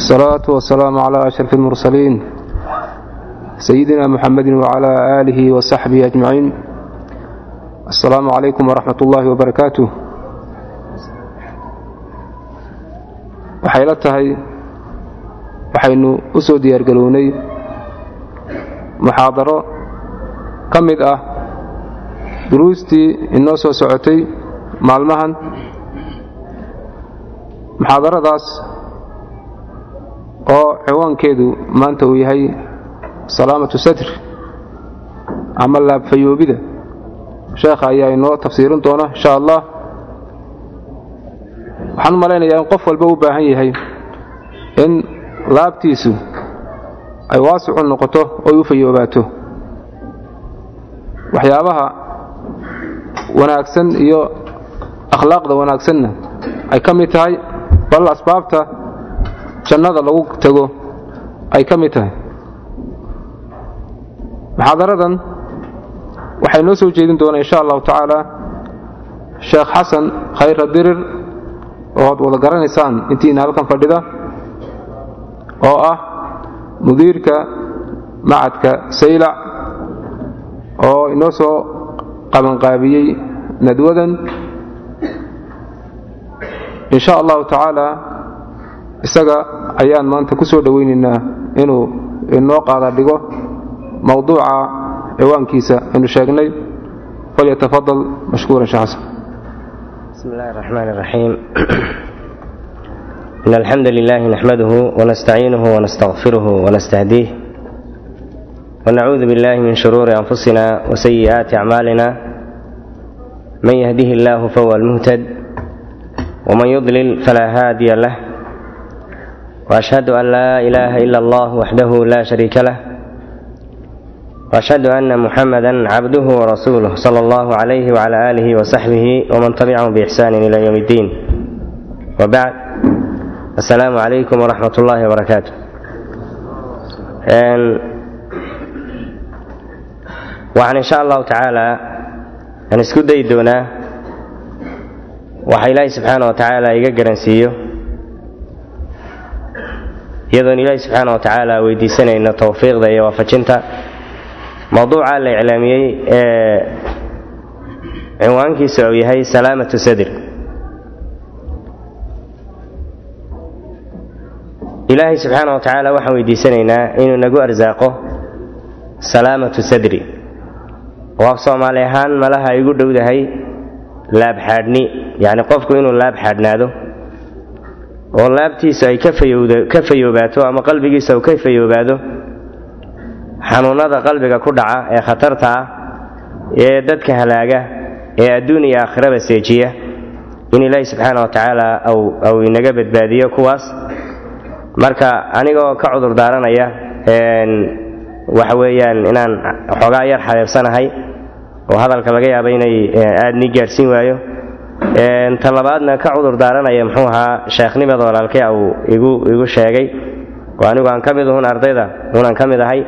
wasalaatu wasalaamu calaa ashraf almursaliin sayidina muxamedin wacalaa aalihi wa saxbihi ajmaciin assalaamu calaykum waraxmat ullaahi wabarakaatu waxay la tahay waxaynu u soo diyaargarownay muxaadaro ka mid ah duruustii inoo soo socotay maalmahan muxaadaradaas oo ciwaankeedu maanta uu yahay salaamatu sadr ama laabfayoobida sheekha ayaa inoo tafsiirin doona insha allah. Waxaan u malaynayaa in qof walba u baahan yahay in laabtiisu ay waasicu noqoto oy u fayoobaato. Waxyaabaha wanaagsan iyo akhlaaqda wanaagsanna ay ka mid tahay bal asbaabta jannada lagu tego ay ka mid tahay. Muxaadaradan waxay noo soo jeedin doonaa insha allahu tacaala sheekh xasan khayra dirir oo ad wada garanaysaan intiina halkan fadhida oo ah mudiirka macadka saylac oo inoo soo qabanqaabiyey nadwadan. In sha allahu tacaala isaga ayaan maanta ku soo dhowaynaynaa inuu inoo qaada dhigo mowduuca ciwaankiisa aynu sheegnay falyatafadal mashkuuran sheekh xasan بسم الله الرحمن الرحيم إن الحمد لله نحمده ونستعينه ونستغفره ونستهديه ونعوذ بالله من شرور أنفسنا وسيئات أعمالنا من يهده الله فهو المهتد ومن يضلل فلا هادي له وأشهد أن لا إله إلا الله وحده لا شريك له وأشهد أن محمدا عبده ورسوله صلى الله عليه وعلى آله وصحبه ومن تبعهم بإحسان إلى يوم الدين وبعد السلام عليكم ورحمة الله وبركاته waxaan insha allahu tacaalaa aan isku dayi doonaa waxa ilaahay subxaana wa tacaala iga garansiiyo iyadoon ilaahi subxaana wa tacaala weydiisanayno towfiiqda iyo waafajinta mowduuca la iclaamiyey ee cinwaankiisa uu yahay salaamatu sadr. Ilaahay subxaana wa tacaala waxaan weydiisanaynaa inuu nagu arsaaqo salaamatu sadri. Oo af soomaali ahaan malaha igu dhowdahay laabxaadhni yacni qofku inuu laab xaadhnaado oo laabtiisu ay ka fayoobaato ama qalbigiisa uu ka fayoobaado xanuunada qalbiga ku dhaca ee khatarta ah ee dadka halaaga ee adduun iyo aakhiraba seejiya in ilaahi subxaana wa tacaala au inaga badbaadiyo kuwaas. Marka anigoo ka cudur daaranaya waxa weeyaan inaan xoogaa yar xabeebsanahay oo hadalka laga yaaba inay aad nii gaadhsiin waayo ta labaadna ka cudur daaranaya muxuu ahaa sheekhnimada walaalkay uu igu sheegay. Oo anigu aan ka mid uhun ardayda unaan ka mid ahay.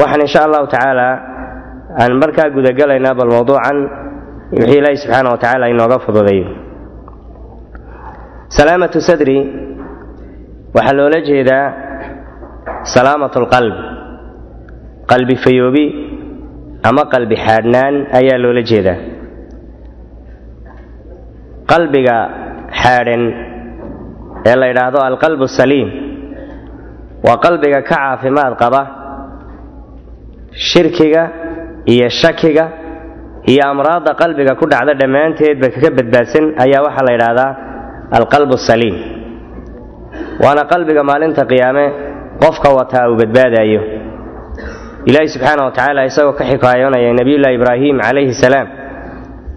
Waxaan insha allahu tacaala aan markaa gudagalaynaa bal mowduucan wixii ilaahi subxaana wa tacaala inooga fududayo salaamatu sadri waxaa loola jeedaa salaamat lqalb qalbi fayoobi ama qalbi xaadhnaan ayaa loola jeedaa qalbiga xaadhan ee la yidhaahdo alqalbu saliim. Waa qalbiga ka caafimaad qaba shirkiga iyo shakiga iyo amraadda qalbiga ku dhacda dhammaanteedba kaga badbaadsan ayaa waxaa la yidhaahdaa alqalbu saliim. Waana qalbiga maalinta qiyaame qofka wataa uu badbaadayo ilaahi subxaana wa tacaala isagoo ka xikaayoonaya nebiyullahi ibraahim calayhi salaam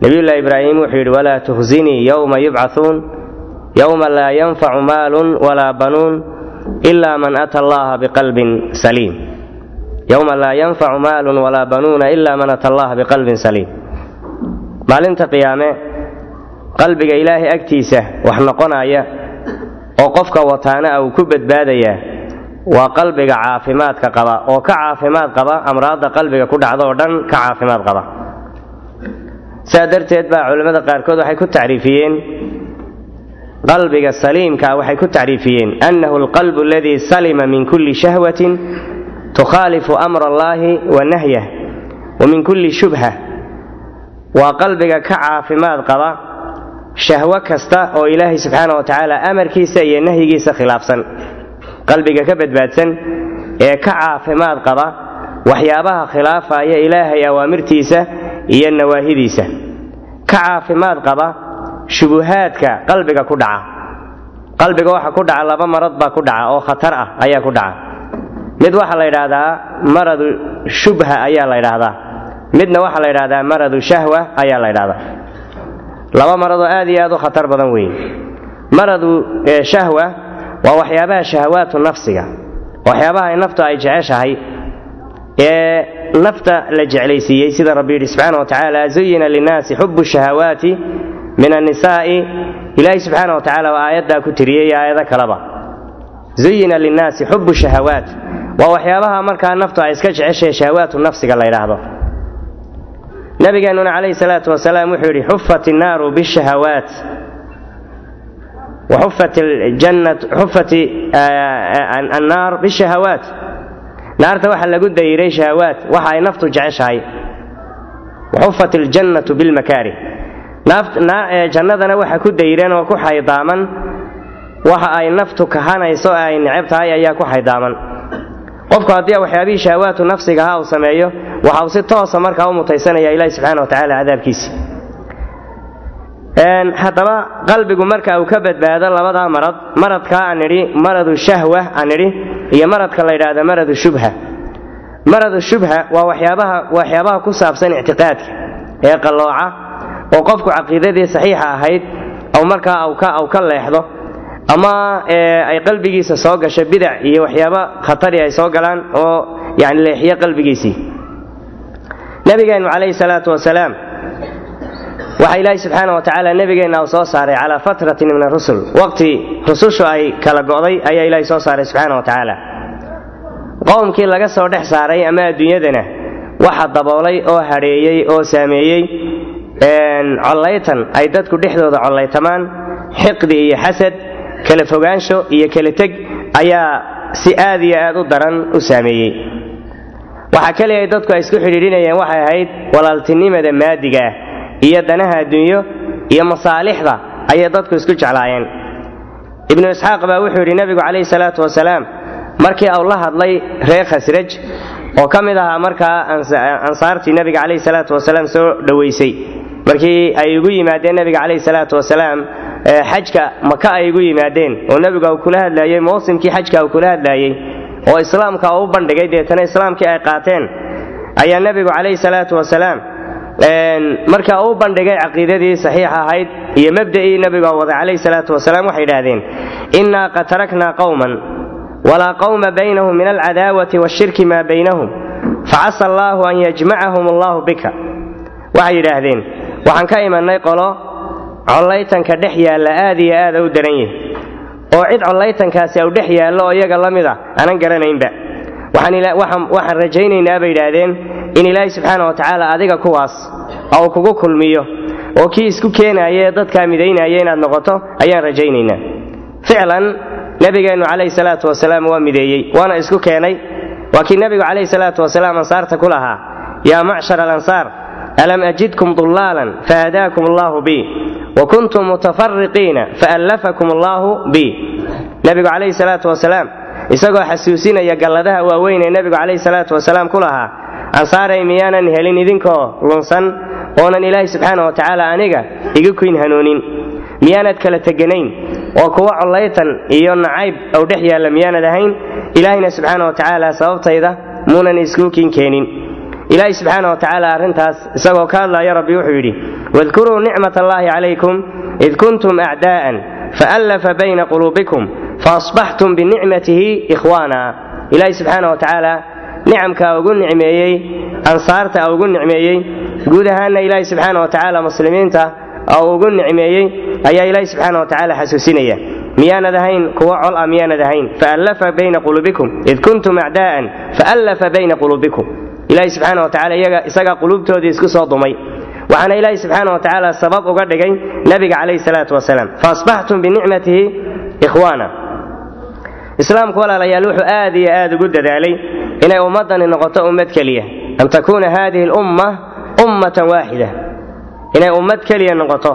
nebiyullahi ibraahim wuxuu yidhi walaa tuhsinii yowma yubcathuun yowma laa yanfacu maalun walaa banuun ila man ata allaha biqalbin saliim. Yowma laa yanfacu maalun walaa banuuna ila man ata allaha biqalbin saliim. Maalinta qiyaame qalbiga ilaahay agtiisa wax noqonaya oo qofka wataana uu ku badbaadayaa waa qalbiga caafimaadka qaba. Oo ka caafimaad qaba amraadda qalbiga ku dhacda oo dhan ka caafimaad qaba saa darteed baa culimmada qaarkood waxay ku tacriifiyeen. Qalbiga saliimka waxay ku tacriifiyeen. Annahu alqalbu aladii salima min kulli shahwatin tukhaalifu amra allaahi wa nahyah wa min kulli shubha. Waa qalbiga ka caafimaad qaba shahwo kasta oo ilaahay subxaana wa tacaala amarkiisa iyo nahyigiisa khilaafsan qalbiga ka badbaadsan ee ka caafimaad qaba waxyaabaha khilaafaya ilaahay awaamirtiisa iyo nawaahidiisa ka caafimaad qaba shubuhaadka qalbiga ku dhaca. Qalbiga waxa ku dhaca laba marad baa ku dhaca oo khatar ah ayaa ku dhaca. Mid waxaa la yidhaahdaa maradu shubha ayaa la ydhaahdaa midna waxaa la yidhahdaa maradu shahwa ayaa la ydhahdaa laba maradoo aad iyo aad u khatar badan weyn. Maradu shahwa waa waxyaabaha shahawaatu nafsiga. Waxyaabaha naftu ay jeceshahay. Ee nafta la jeclaysiiyey sida rabbi yidhi subxaana wa tacaala zuyina linnaasi xubu shahawaati min annisaa'i ilaahay subxaana wa tacaala waa aayaddaa ku tiriyey aayado kaleba. Zuyina linnaasi xubu shahawaat waa waxyaabaha markaa naftu ay iska jeceshahay shahawaatu nafsiga la ydhaahdo nabigeenuna calayhi salaatu wasalaam wuxuu yidhi xufat innaaru bishahawaat waxufat xufat annaar bishahawaat naarta waxa lagu dayiray shahawaat waxa ay naftu jeceshahay. Waxufat iljannatu bilmakaarih jannadana waxa ku dayireen oo ku xaydaaman waxa ay naftu kahanayso ee ay neceb tahay ayaa ku xaydaaman qofku haddii waxyaabihii shahawaatu nafsigaha uu sameeyo waxa uu si toosa markaa u mutaysanaya ilahi subxaana wa tacala cadaabkiisi haddaba qalbigu marka uu ka badbaado labadaa marad maradkaa aan idhi maradu shahwa aan idhi iyo maradka la yidhaahdo maradu shubha. Maradu shubha waa waxyaabaha waxyaabaha ku saabsan ictiqaadka ee qallooca oo qofku caqiidadii saxiixa ahayd ou markaa aw ka leexdo. Ama ay qalbigiisa soo gasho bidac iyo waxyaaba khatari ay soo galaan oo yani leexiyo qalbigiisii. Nabigeennu calayhi salaatu wasalaam waxa ilaahi subxaana wa tacaala nebigeenna uu soo saaray calaa fatratin min arusul waqti rusushu ay kala go'day ayaa ilaahi soo saaray subxaana wa tacaala qowmkii laga soo dhex saaray ama adduunyadana waxa daboolay oo hadheeyey oo saameeyey collaytan. Ay dadku dhexdooda collaytamaan. Xiqdi iyo xasad kala fogaansho iyo kala teg ayaa si aad iyo aad u daran u saameeyey. Waxa keliya ay dadku ay isku xidhiidhinayeen waxay ahayd walaaltinimada maadiga ah iyo danaha adduunyo iyo masaalixda ayay dadku isku jeclaayeen. Ibnu isxaaq baa wuxuu yidhi nebigu calayhi salaatu wasalaam markii uu la hadlay reer khasraj oo ka mid ahaa markaa ansaartii nebiga calayhi salaatu wasalaam soo dhowaysay markii ay igu yimaadeen nebiga calayhi salaatu wasalaam xajka maka ay igu yimaadeen oo nebiga uu kula hadlaayey mawsimkii xajka uu kula hadlaayey oo islaamka uu u bandhigay deetana islaamkii ay qaateen ayaa nebigu calayhi salaatu wasalaam marka uu bandhigay caqiidadii saxiixa ahayd iyo mabda'ii nebiga waday calayhi salaatu wasalaam waxay idhaahdeen innaa qad taraknaa qowman walaa qowma baynahum min alcadaawati washirki maa baynahum facasa allaahu an yajmacahum allahu bika. Waxay yidhaahdeen waxaan ka imannay qolo collaytanka dhex yaalla aad iyo aada u daran yahi oo cid collaytankaasi au dhex yaallo oo iyaga la mid a aanan garanaynba. Waxaan rajaynaynaa bay yidhaahdeen in ilaahay subxaana wa tacaala adiga kuwaas ou kugu kulmiyo oo kii isku keenaaya ee dadkaa midaynaya inaad noqoto ayaan rajaynaynaa. Ficlan nebigeennu calayhi salaatu wasalaam waa mideeyey waana isku keenay. Waa kii nebigu calayhi salaatu wasalaam ansaarta ku lahaa yaa macshar alansaar alam ajidkum dullaalan fahadaakum allaahu bi wa kuntum mutafariqiina faallafakum allaahu bi. Nebigu calayhi salaatu wasalaam isagoo xasuusinaya galladaha waaweyn ee nebigu calayhi salaatu wasalaam ku lahaa ansaaray miyaanan helin idinkoo lunsan oonan ilaahay subxaana wa tacaala aniga iga kuyn hanuunin miyaanad kala teganayn oo kuwa collaytan iyo nacayb ou dhex yaalla miyaanad ahayn ilaahayna subxaana wa tacaala sababtayda muunan iskuukiin keenin. Ilaahay subxaana wa tacaala arrintaas isagoo ka hadlaaya rabbi wuxuu yidhi wadkuruu nicmat allaahi calaykum id kuntum acdaa'an faallafa bayna quluubikum faasbaxtum binicmatihi ikhwaana. Ilaahay subxaana wa nicamka ugu nicmeeyey ansaarta ugu nicmeeyey guud ahaanna ilaahay subxaana wa tacaala muslimiinta oo ugu nicmeeyey ayaa ilaahay subxaana wa tacaala xasuusinaya. Miyaanad ahayn kuwa col ah miyaanad ahayn faallafa bayna quluubikum id kuntum acdaa'an faallafa bayna quluubikum ilaahay subxaana wa tacala iyaga isagaa quluubtoodii isku soo dumay. Waxaana ilaahi subxaana wa tacaala sabab uga dhigay nebiga calayhi salaatu wasalaam faasbaxtum binicmatihi ikhwaana. Islaamku walaalayaal wuxuu aad iyo aad ugu dadaalay inay ummaddani noqoto ummad keliya an takuuna hadihi lumma ummatan waaxida inay ummad keliya noqoto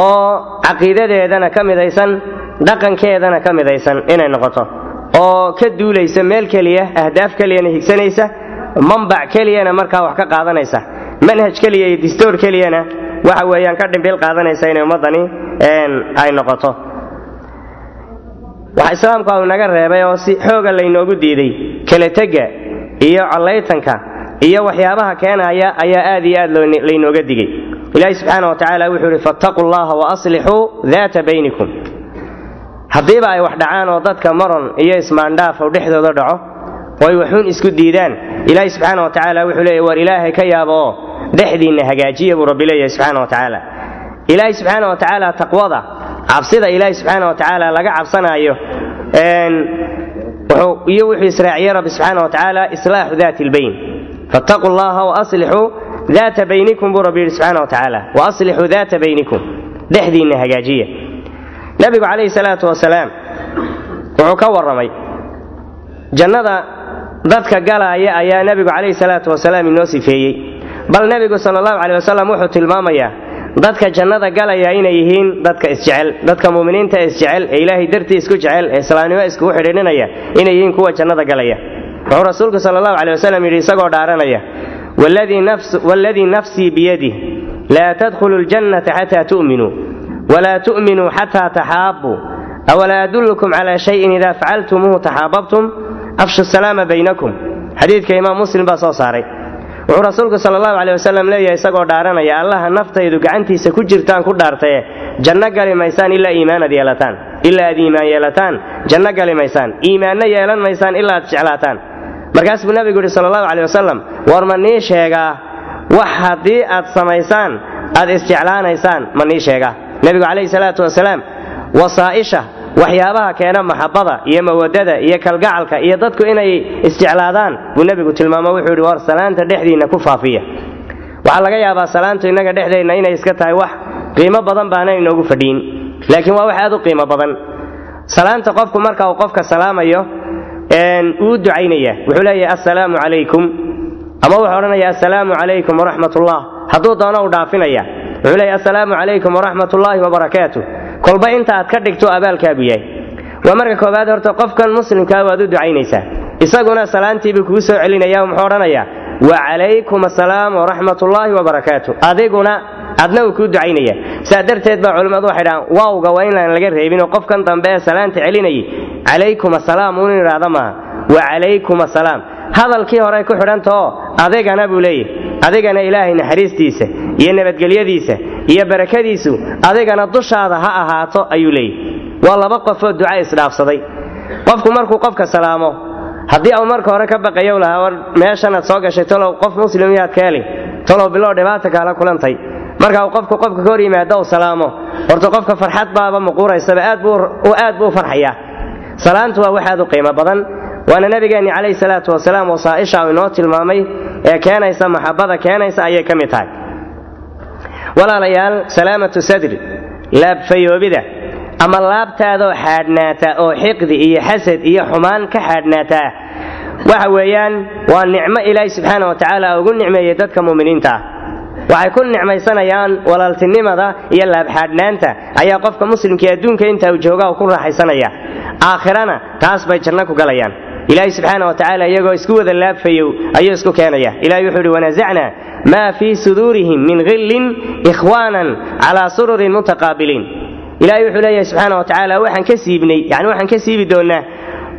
oo caqiidadeedana ka midaysan dhaqankeedana ka midaysan inay noqoto oo ka duulaysa meel keliya ahdaaf keliyana higsanaysa mambac keliyana markaa wax ka qaadanaysa manhaj keliya iyo distoor keliyana waxa weeyaan ka dhimbil qaadanaysa inay ummaddani ay noqoto waxa islaamku au naga reebay oo si xooga laynoogu diiday kala tegga iyo collaytanka iyo waxyaabaha keenaya ayaa aad iyo aad laynooga digay. Ilaahi subxaana wa tacaala wuxuu ihi fattaquu llaha wa aslixuu daata baynikum. Haddiiba ay wax dhacaan oo dadka maron iyo ismaandhaaf oo dhexdooda dhaco oo ay waxuun isku diidaan. Ilaahi subxaana wa tacaala wuxuu leeyahy war ilaahay ka yaabo oo dhexdiinna hagaajiya buu rabbi leeyahay subxaana wa tacaala ilaahi subxaana wa tacaala taqwada cabsida ilaahi subxaana wa tacaala laga cabsanaayo iyo wuxuu israaciyey rabbi subxaana wa tacaala islaaxu daati lbayn fattaquu llaha wa aslixuu daata baynikum buu rabbi yidhi subxaana wa tacaala wa aslixuu daata baynikum. Dhexdiinna hagaajiya. Nabigu calayhi salaatu wasalaam wuxuu ka warramay jannada dadka galaaya ayaa nebigu calayhi salaatu wasalaam inoo sifeeyey. Bal nebigu sala allahu caleyh wasalam wuxuu tilmaamayaa dadka jannada galaya inay yihiin dadka isjecel. Dadka muuminiinta isjecel ee ilaahay dartii isku jecel ee islaamnimo iskugu xidhiidhinaya inay yihiin kuwa jannada galaya. Wuxuu rasuulku sala allahu caleyh wasalam yidhi isagoo dhaaranaya waaladii nafsii biyadih laa tadkhulu ljannata xataa tu'minuu walaa tu'minuu xataa taxaabbuu awalaa adullukum calaa shayin idaa facaltumuuhu taxaababtum afshu salaama baynakum. Xadiidka imaam muslim baa soo saaray wuxuu rasuulku sala allahu caleyh wasalam leeyahay isagoo dhaaranaya allaha naftaydu gacantiisa ku jirtaan ku dhaartaye janno gali maysaan ilaa iimaanad yeelataan ilaa aad iimaan yeelataan janno gali maysaan iimaanno yeelan maysaan ilaa aad jeclaataan. Markaas buu nabigu yidhi sala allahu caleyh wasalam war ma nii sheegaa wax haddii aad samaysaan aad isjeclaanaysaan ma nii sheegaa nebigu calayhi salaatu wasalaam wasaa'isha waxyaabaha keena maxabada iyo mawadada iyo kalgacalka iyo dadku inay isjeclaadaan buu nebigu tilmaamo wuxuu yidhi war salaanta dhexdiinna ku faafiya. Waxaa laga yaabaa salaantu innaga dhexdeenna inay iska tahay wax qiimo badan baana inoogu fadhiin laakiin waa wax aad u qiimo badan. Salaanta qofku marka uu qofka salaamayo wuu ducaynaya wuxuu leeyahay assalaamu calaykum. Ama wuxuu odhanaya assalaamu calaykum waraxmatullah hadduu doono u dhaafinaya wuxuu leeyahy assalaamu calaykum waraxmatullaahi wabarakaatu kolba inta aad ka dhigto abaalkaagu yahay. Waa marka koowaad horta qofkan muslimkaa waad u ducaynaysaa. Isaguna salaantiibuu kugu soo celinaya muxuu odhanayaa wacalaykum assalaam waraxmatullaahi wabarakaatu adiguna adna uu kuu ducaynaya. Saa darteed baa culimmadu waxay dhahaan waawga waa inaan laga reebinoo qofkan dambe ee salaanta celinayay. Calaykum assalaam uun idhaahda maaha. Wacalaykum assalaam hadalkii horey ku xidhantaoo adigana buu leeyahy adigana ilaahay naxariistiisa iyo nabadgelyadiisa iyo barakadiisu adigana dushaada ha ahaato ayuu leeyahy waa laba qofoo duca isdhaafsaday. Qofku markuu qofka salaamo haddii au marka hore ka baqayow lahaa war meeshanaad soo gashay talow qof muslim yaad ka heli talow bilow dhibaata kaala kulantay. Marka uu qofku qofka ka hor yimaado u salaamo horta qofka farxad baaba muquuraysaba aad buu farxayaa. Salaantu waa wax aad u qiimo badan waana nabigeenni calayhi salaatu wasalaam wasaa'isha uu inoo tilmaamay ee keenaysa maxabada keenaysa ayay ka mid tahay. Walaalayaal salaamatu sadri laabfayoobida ama laabtaadaoo xaadhnaata oo xiqdi iyo xasad iyo xumaan ka xaadhnaataa waxa weeyaan waa nicmo ilaahi subxaana wa tacaala ugu nicmeeyey dadka mu'miniinta ah waxay ku nicmaysanayaan walaaltinimada iyo laabxaadhnaanta ayaa qofka muslimkii adduunka inta uu jooga ku raaxaysanaya. Aakhirana taas bay janno ku galayaan ilaahi subxaana wa tacaala iyagoo isku wada laabfayow ayuu isku keenaya. Ilahi wuxuu ihi wanasacna maa fii suduurihim min hillin ikhwaanan calaa sururin mutaqaabiliin ilahi wuxuu leeyahay subxaana wa tacaala waxaan ka siibnay yani waxaan ka siibi doonnaa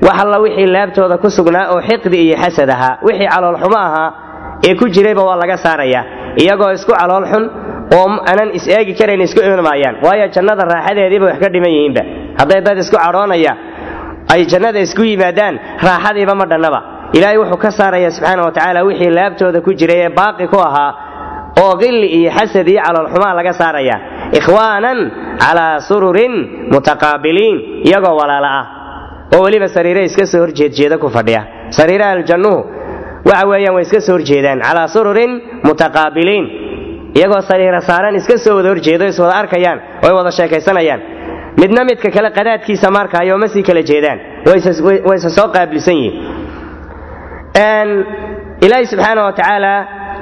wax alla wixii laabtooda ku sugnaa oo xiqdi iyo xasad ahaa wixii caloolxumo ahaa ee ku jirayba waa laga saaraya iyagoo isku calool xun oo aanan is-eegi karayn isku imaayaan waayo jannada raaxadeediiba wax ka dhiman yihiinba. Hadday dad isku cadhoonaya ay jannada isku yimaadaan raaxadiiba ma dhannaba. Ilaahay wuxuu ka saaraya subxaana wa wixii laabtooda ku jiray ee baaqi ku ahaa oo qilli iyo xasad iyo caloolxumaa laga saaraya ikhwaanan calaa sururin mutaqaabiliin iyagoo walaala ah oo weliba sariire iska soo horjeedjeeda ku fadhiya. Sariiraha aljannuhu waxa weeyaan way iska soo horjeedaan calaa sururin mutaqaabiliin iyagoo sariira saaran iska soo wada horjeedo is wada arkayaan oo ay wada sheekaysanayaan midna midka kale qadaadkiisa markaayo ma sii kala jeedaan. Wayse soo qaabilsan yihiin. Ilaahi subxaana wa tacaala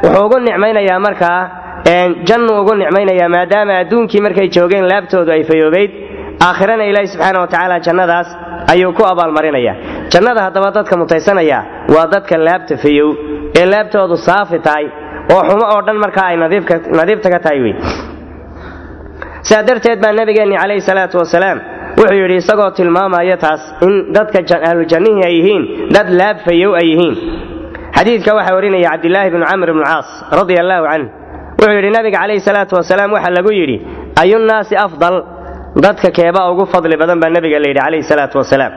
wuxuu ugu nicmaynayaa markaa jannu ugu nicmaynayaa maadaama adduunkii markay joogeen laabtoodu ay fayoobayd aakhirana ilaahi subxaana wa tacaala jannadaas ayuu ku abaalmarinaya jannada haddaba dadka mutaysanaya waa dadka laabta fayow ee laabtoodu saafi tahay oo xumo oo dhan markaa ay nadiibta ka tahay wey sidaa darteed baa nabigeenni calayhi salaatu wasalaam wuxuu yidhi isagoo tilmaamaya taas in dadka ahlujannihii ay yihiin dad laab fayow ay yihiin. Xadiidka waxaa warinaya cabdilaahi bnu camr bnu caas radia allaahu canh wuxuu yidhi nabiga calayhi salaatu wasalaam waxaa lagu yidhi ayunnaasi afdal dadka keebaa ugu fadli badan baa nabiga la yidhi calayhi salaatu wasalaam.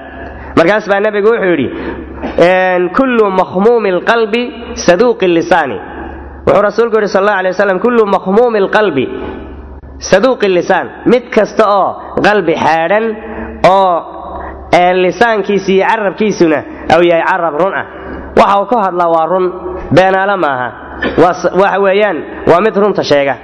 Markaas baa nebigu wuxuu yidhi kullu makhmuumi alqalbi saduuqi lisaani. Wuxuu rasuulku yidhi sal allahu alay wasalam kullu makhmuumi alqalbi saduuqi lisaan. Mid kasta oo qalbi xaadhan oo lisaankiisa iyo carabkiisuna au yahay carab run ah. Waxa uu ka hadlaa waa run. Beenaale maaha waxa weeyaan waa mid runta sheega.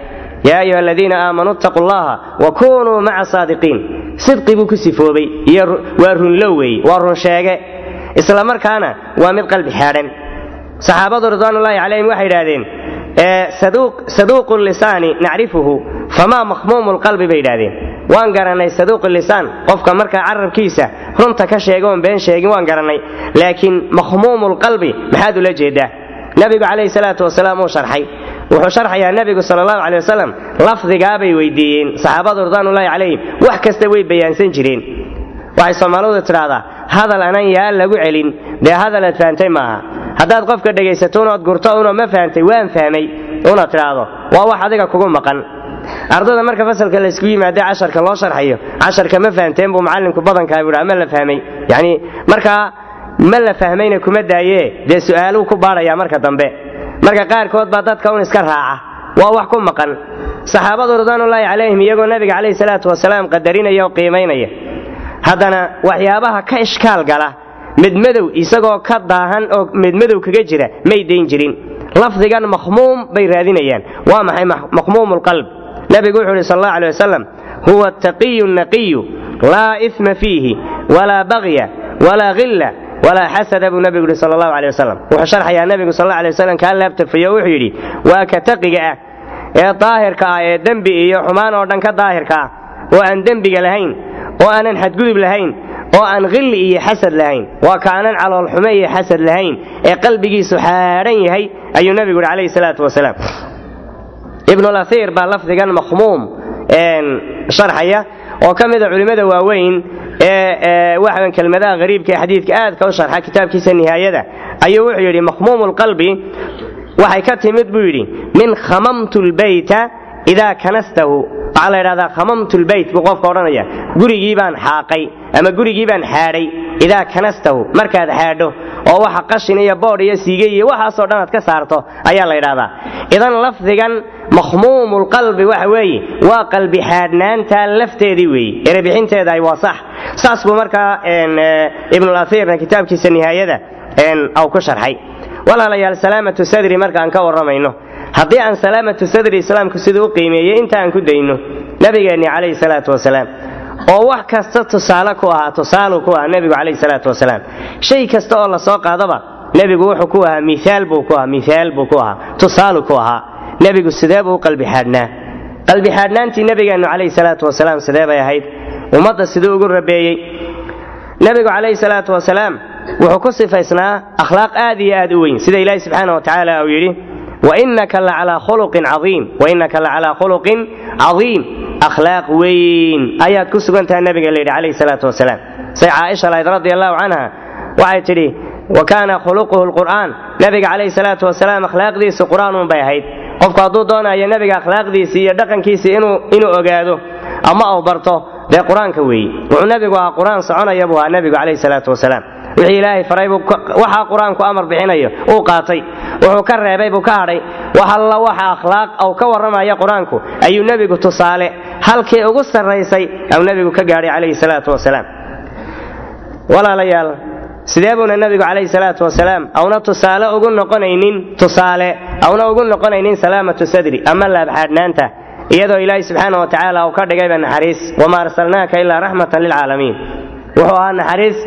Yaa ayuha aladiina aamanuu ittaquu llaha wa kunuu maca saadiqiin. Sidqi buu ku sifoobay iyo waa runlow weeye waa run sheege. Isla markaana waa mid qalbi xaadhan. Saxaabadu ridwaanullaahi calayhim waxay idhaahdeen saduuqu lisaani nacrifuhu famaa makhmuumu lqalbi bay idhahdeen waan garannay saduuqu lisaan qofka markaa carabkiisa runta ka sheega oon been sheegin waan garannay laakiin makhmuumu lqalbi maxaad ula jeedaa? Nabigu calayhi salaatu wasalaam uu sharxay. Wuxuu sharxayaa nebigu sal allahu caley wasalam lafdigaabay weydiiyeen saxaabadu ridwaanullaahi calayhim wax kasta way bayaansan jireen. Waxay soomaalidu tidhaahdaa hadal anan yaa lagu celin dee hadalaad fahantay maaha haddaad qofka dhegaysato unood gurto unoo ma fahantay waan fahmay unaad tidhaahdo waa wax adiga kugu maqan. Ardada marka fasalka laysku yimaadee casharka loo sharxayo casharka ma fahanteen buu macallinku badankaa buhi ama la fahmay yacni markaa ma la fahmayna kuma daayee dee su'aaluu ku baadhayaa marka dambe. Marka qaarkood baa dadka un iska raaca. Waa wax ku maqan. Saxaabadu ridwaanullaahi calayhim iyagoo nabiga calayhi salaatu wasalaam qadarinaya oo qiimaynaya. Haddana waxyaabaha ka ishkaal gala midmadow isagoo ka daahan oo midmadow kaga jira may dayn jirin. Lafdigan makhmuum bay raadinayaan. Waa maxay makhmuumu lqalb nabigu wuxuu yidhi sal allahu alay wasalam huwa ataqiyu naqiyu laa isma fiihi walaa bagya walaa hilla walaa xasada buu nabigu yidhi sal allahu alay wasalam wuxuu sharxayaa nabigu sal allahu alay wasalam kaa laabtafayo wuxuu yidhi waa ka taqiga ah ee daahirka ah ee dembi iyo xumaan oo dhan ka daahirka ah oo aan dembiga lahayn oo aanan xadgudub lahayn oo aan khilli iyo xasad lahayn. Waa kaanan caloolxume iyo xasad lahayn ee qalbigiisu xaadhan yahay ayuu nabigu yidhi calayhi salaatu wasalaam. Ibnulasiir baa lafdigan makhmuum sharxaya oo ka mida culimmada waaweyn ee waxaan kelmadaha hariibka ee xadiidka aadka u sharxa kitaabkiisa nihaayada ayuu wuxuu yidhi makhmuumu waxay ka timid buu yidhi min khamamtu lbayta idaa kanastahu waxaa la ydhahdaa khamamtu lbayt buu qofka odhanaya gurigii baan xaaqay ama gurigii baan xaadhay. Idaa kanastahu markaad xaadho oo waxa qashin iyo boodh iyo siige iyo waxaasoo dhan aad ka saarto ayaa la ydhahdaa idan lafdigan makhmuumu lqalbi waxa weeye waa qalbi xaadhnaanta lafteedii weeye. Erebixinteeda ay waa sax. Saas buu markaa ibnulasiirna kitaabkiisa nihaayada ku sharxay. Walaalayaal salaamatu sadri markaan ka warramayno haddii aan salaamatu sadri islaamku siduu u qiimeeyey inta aan ku dayno nabigeenni calayhi salaatu wasalaam oo wax kasta tusaale ku ahaa tusaalu ku ahaa nebigu calayhi salaatu wasalaam. Shay kasta oo la soo qaadaba nebigu wuxuu ku ahaa miaal buu ku ahaa miaal buu ku ahaa tusaalu ku ahaa. Nebigu sidee buu u qalbi xaadhnaa? Qalbi xaadhnaantii nebigeennu calayhi salaatu wasalaam sidee bay ahayd? Ummadda siduu ugu rabeeyey nebigu calayhi salaatu wasalaam wuxuu ku sifaysnaa akhlaaq aad iyo aad u weyn sida ilaahi subxaana wa tacaala uu yidhi wainaka lacalaa khuluqin caiim wainaka lacalaa khuluqin cadiim akhlaaq weyn ayaad ku sugan tahay nabiga la yidhi calayhi salaatu wasalaam say caaisha lahayd radi allahu canha waxay tidhi wa kaana khuluquhu lqur'aan nabiga calayhi salaatu wasalaam akhlaaqdiisu qur'aanun bay ahayd qofku hadduu doonayo nebiga akhlaaqdiisii iyo dhaqankiisii inuu ogaado ama uu barto dee qur'aanka weeye wuxuu nebigu ahaa qur'aan soconaya buu ahaa nebigu calayhi salaatu wasalaam wixii ilaahay faray buu waxaa qur'aanku amar bixinayo uu qaatay. Wuxuu ka reebay buu ka hadhay wax alla waxa akhlaaq ou ka warramaya qur'aanku. Ayuu nebigu tusaale halkii ugu sarraysay au nebigu ka gaadhay calayhi salaatu wasalaam. Walaalayaal sidee buuna nebigu calayhi salaatu wasalaam? Awna tusaale ugu noqonaynin tusaale. Awna ugu noqonaynin salaamatu sadri ama laabxaadhnaanta iyadoo ilaahay subxaana wa tacaala uu ka dhigayba naxariis. Wamaa arsalnaaka ilaa raxmatan lilcaalamiin. Wuxuu ahaa naxariis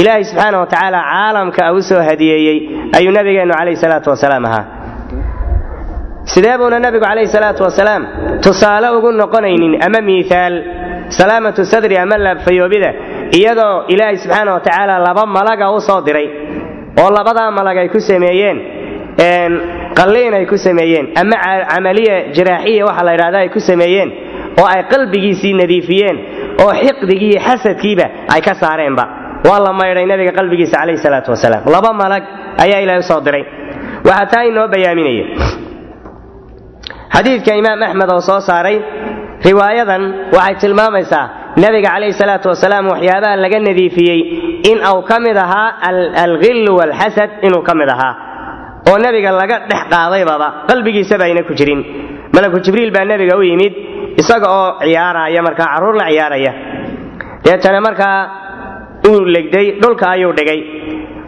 ilaahay subxaana wa tacaala caalamka u soo hadiyeeyey ayuu nabigeennu calayhi salaatu wasalaam ahaa. Sidee buuna nebigu calayhi salaatu wasalaam tusaale ugu noqonaynin ama miihaal salaamatu sadri ama laabfayoobida iyadoo ilaahay subxaana wa tacaala laba malaga u soo diray oo labadaa malag ay ku sameeyeen qalliin ay ku sameeyeen ama camaliya jiraaxiya waxa la yidhahda ay ku sameeyeen oo ay qalbigiisii nadiifiyeen oo xiqdigii iyo xasadkiiba ay ka saareenba waa la maydhay nabiga qalbigiisa calayhi salaatu wasalaam. Laba malag ayaa ilaahay u soo diray. Waxaa taa inoo bayaaminaya xadiidka imaam axmed oo soo saaray riwaayadan waxay tilmaamaysaa nebiga calayhi salaatu wasalaam waxyaabaha laga nadiifiyey in uu ka mid ahaa alghillu waalxasad inuu ka mid ahaa. Oo nebiga laga dhex qaadaybaba qalbigiisaba ayna ku jirin. Malaku jibriil baa nebiga u yimid isaga oo ciyaaraya markaa carruur la ciyaaraya. Deetana markaa uu legday dhulka ayuu dhigay.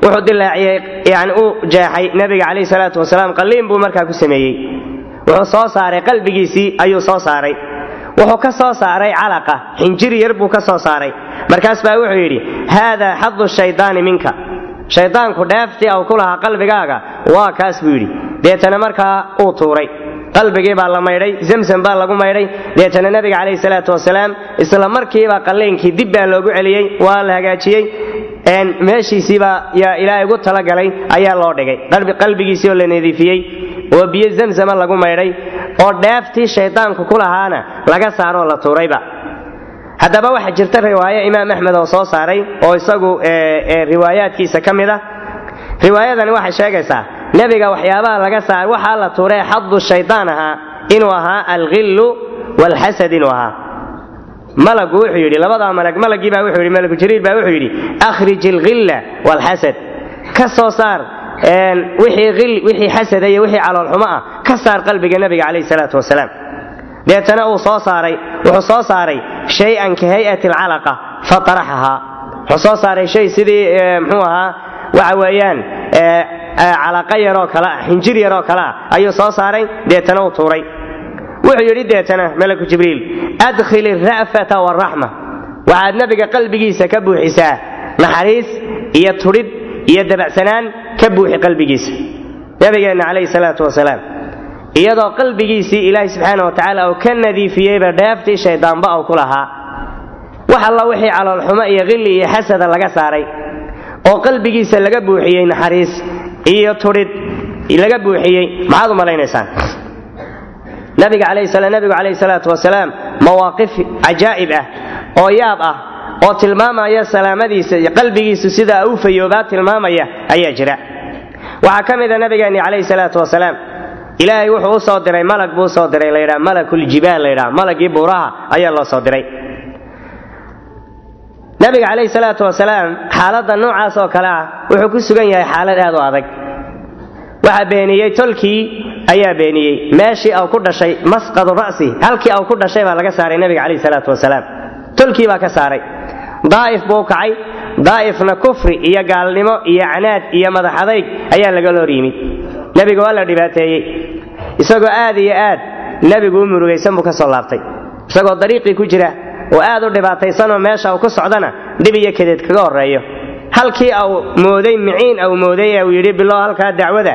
Wuxuu dilaaciyey yani u jeexay nebiga calayhi salaatu wasalaam. Qalliin buu markaa ku sameeyey. Wuxuu soo saaray qalbigiisii ayuu soo saaray. Wuxuu ka soo saaray calaqa xinjir yar buu ka soo saaray. Markaas baa wuxuu yidhi haadaa xadu shaydaani minka. Shaydaanku dheeftii au ku lahaa qalbigaaga. Waa kaas buu yidhi. Deetana markaa uu tuuray qalbigii baa la maydhay zamzam baa lagu maydhay. Deetana nebiga calayhi salaatu wasalaam isla markiiba qalliinkii dib baa loogu celiyey waa la hagaajiyey. Meeshiisiibaa yaa ilaahay ugu talagalay ayaa loo dhigay. Qalbigiisii oo la nadiifiyey oo biyo zamzama lagu maydhay oo dheeftii shaydaanku ku lahaana laga saaroo la tuurayba. Haddaba waxaa jirta riwaayo imaam axmed oo soo saaray oo isagu riwaayaadkiisa ka mid ah. Riwaayadani waxay sheegaysaa nebiga waxyaabaha laga saar waxaa la tuuree xadu shaydaan ahaa inuu ahaa alghillu waalxasad inuu ahaa. Malagu wuxuu yidhi labadaa malag malagii baa wuxuu yidhi malaku jariil baa wuxuu yidhi akhrij alghilla waalxasad ka soo saar wixii xasada iyo wixii caloolxumo ah ka saar qalbiga nebiga calayhi salaatu wasalaam. Deetana uu soo saaray wuxuu soo saaray shay-an ka hay'ati alcalaqa fataraxahaa wuxuu soo saaray shay sidii mxuu ahaa waxa weeyaan calaqa yaroo kale ah xinjir yaroo kale ah ayuu soo saaray deetana uu tuuray. Wuxuu yidhi deetana malaku jibriil adkhil ira'fata waraxma waxaad nebiga qalbigiisa ka buuxisaa naxariis iyo tudhid iyo dabacsanaan ka buuxi qalbigiisa. Nabigeenna calayhi salaatu wasalaam iyadoo qalbigiisii ilaahay subxaana wa tacaala uu ka nadiifiyeyba dheeftii shayddaanba uu ku lahaa. Wax alla wixii caloolxumo iyo qilli iyo xasada laga saaray oo qalbigiisa laga buuxiyey naxariis iyo tudhid laga buuxiyey maxaad u malaynaysaan nabiga calayhi salaatu wasalaam mawaaqif cajaa'ib ah oo yaab ah oo tilmaamaya salaamadiisa iyo qalbigiisu sida u fayoobaa tilmaamaya ayaa jira. Waxaa ka mida nabigeenni calayhi salaatu wasalaam ilaahay wuxuu u soo diray malag buu u soo diray layidhaha malakuljibaal layidhaha malagii buuraha ayaa loo soo diray nabiga calayhi salaatu wasalaam xaaladda noocaas oo kale ah wuxuu ku sugan yahay xaalad aad u adag. Waxaa beeniyey tolkii ayaa beeniyey. Meeshii au ku dhashay masqadu ra'si halkii au ku dhashay baa laga saaray nabiga calayhi salaatu wasalaam. Tolkii baa ka saaray. Daa'if buu kacay. Daa'ifna kufri iyo gaalnimo iyo canaad iyo madaxadayg ayaa laga loor yimid. Nebiga waa la dhibaateeyey. Isagoo aad iyo aad nebigu u murugaysan buu ka soo laabtay. Isagoo dariiqii ku jira oo aad u dhibaataysanoo meesha uu ku socdana dhib iyo kadeed kaga horreeyo. Halkii au mooday miciin au mooday uu yidhi bilow halkaa dacwada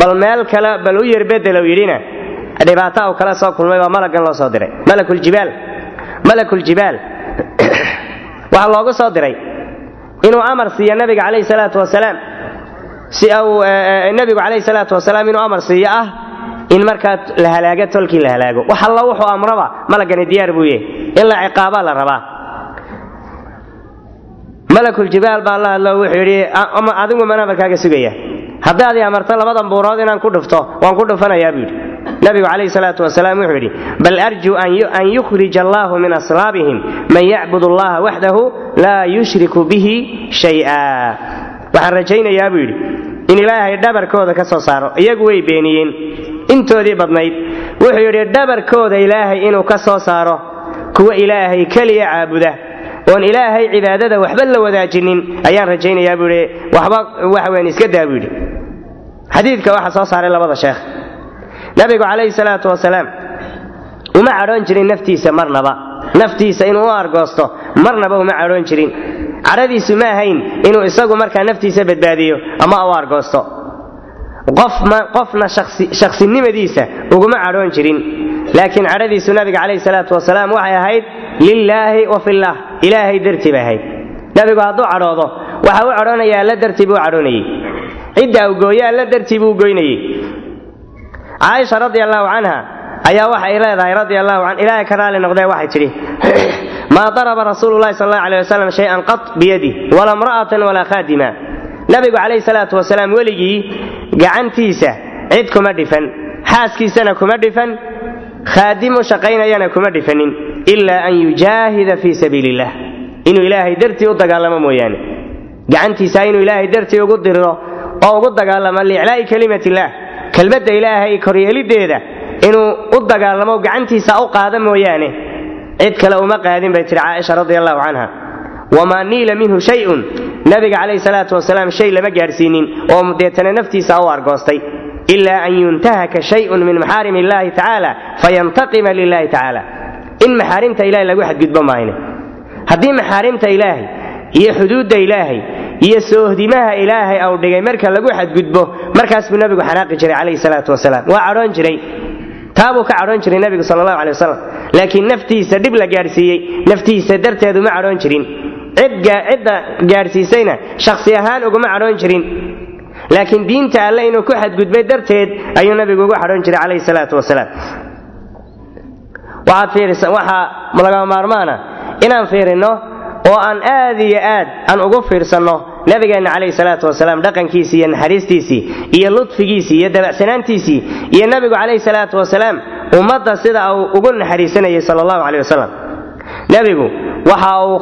bal meel kale bal u yar bedel uu yidhina dhibaato uu kala soo kulmay baa malaggan loo soo diray. Malakuljibaal malakuljibaal waxaa loogu soo diray inuu amar siiyo nabiga calayhi salaatu wasalaam. Si uu nabigu calayhi salaatu wasalaam inuu amar siiyo ah in markaa la halaago tolkii la halaago. Wax alla wuxuu amraba malaggani diyaar buu yahay in la ciqaabaa la rabaa. Malakuljibaal baa la hadlo wuxuu yidhi adigu man amarkaaga sugaya. Haddaad i amarto labadan buurood inaan ku dhufto waan ku dhufanayaa buu yidhi. Nabigu calayhi salaatu wasalaam wuxuu yidhi bal arjuu an yukhrij allahu min aslaabihim man yacbud allaha waxdahu laa yushriku bihi shay'a waxaan rajaynayaa buu yidhi in ilaahay dhabarkooda ka soo saaro iyagu way beeniyeen intoodii badnayd. Wuxuu yidhi dhabarkooda ilaahay inuu ka soo saaro kuwa ilaahay keliya caabuda. Oon ilaahay cibaadada waxba la wadaajinin. Ayaan rajaynayaa buu yidhi waxba waxa weyan iska daa buu yidhi. Xadiidka waxaa soo saaray labada sheekh. Nabigu calayhi salaatu wasalaam uma cadhoon jirin naftiisa marnaba. Naftiisa inuu u argoosto marnaba uma cadhoon jirin. Cadhadiisu ma ahayn inuu isagu markaa naftiisa badbaadiyo ama u argoosto qofna shaksinimadiisa uguma cadhoon jirin. Laakiin cadhadiisu nabiga calayhi salaatu wasalaam waxay ahayd lilaahi wa fillaah ilaahay dartii bay ahayd. Nabigu hadduu cadhoodo waxa u cadhoonaya alla dartii buu cadhoonayey. Cidda uu gooye alla dartii buu goynayey caaisha radi allahu canha ayaa waxay leedahay radi allahu can ilaahay ka raali noqdee waxay tidhi maa daraba rasuulu sal allahu alay wasalam shay-an qat biyadi wala imra'atan walaa khaadima nabigu calayhi salaatu wasalaam weligii gacantiisa cid kuma dhifan xaaskiisana kuma dhifan khaadimu shaqaynayana kuma dhifanin ilaa an yujaahida fii sabiili illah inuu ilaahay dartii u dagaalamo mooyaane. Gacantiisa inuu ilaahay dartii ugu diriro oo ugu dagaalamo liiclaa'i kelimat illaah kelmadda ilaahay koryeelideeda inuu u dagaalamo gacantiisa u qaada mooyaane. Cid kale uma qaadin bay tihi caaisha radi allahu canha wamaa niila minhu shayun. Nabiga calayhi salaatu wasalaam shay lama gaadhsiinin oo deetana naftiisa u argoostay. Ilaa an yuntahaka shayun min maxaarim illahi tacaala fayantaqima lilahi tacaala in maxaarimta ilahay lagu xadgudbo maayne. Haddii maxaarimta ilaahay iyo xuduudda ilaahay iyo soohdimaha ilaahay au dhigay marka lagu xadgudbo markaas buu nabigu xanaaqi jiray calayhi salaatu wasalaam. Waa cadhoon jiray. Taabuu ka cadhoon jiray nebigu sal allahu alay wasalam laakiin naftiisa dhib la gaadhsiiyey naftiisa darteed uma cadhoon jirin cidda gaadhsiisayna shakhsi ahaan uguma cadhoon jirin. Laakiin diinta alle inuu ku xadgudbay darteed ayuu nabigu ugu cadhoon jiray calayhi salaatu wasalaam. Waxaa lagama maarmaana inaan fiirinno oo aan aad iyo aad aan ugu fiirsanno nabigeenna calayhi salaatu wasalaam dhaqankiisii iyo naxariistiisii iyo ludfigiisii iyo dabacsanaantiisii iyo nabigu calayhi salaatu wasalaam ummadda sida uu ugu naxariisanayay sala allahu caleyh wasalam nebigu waxa uu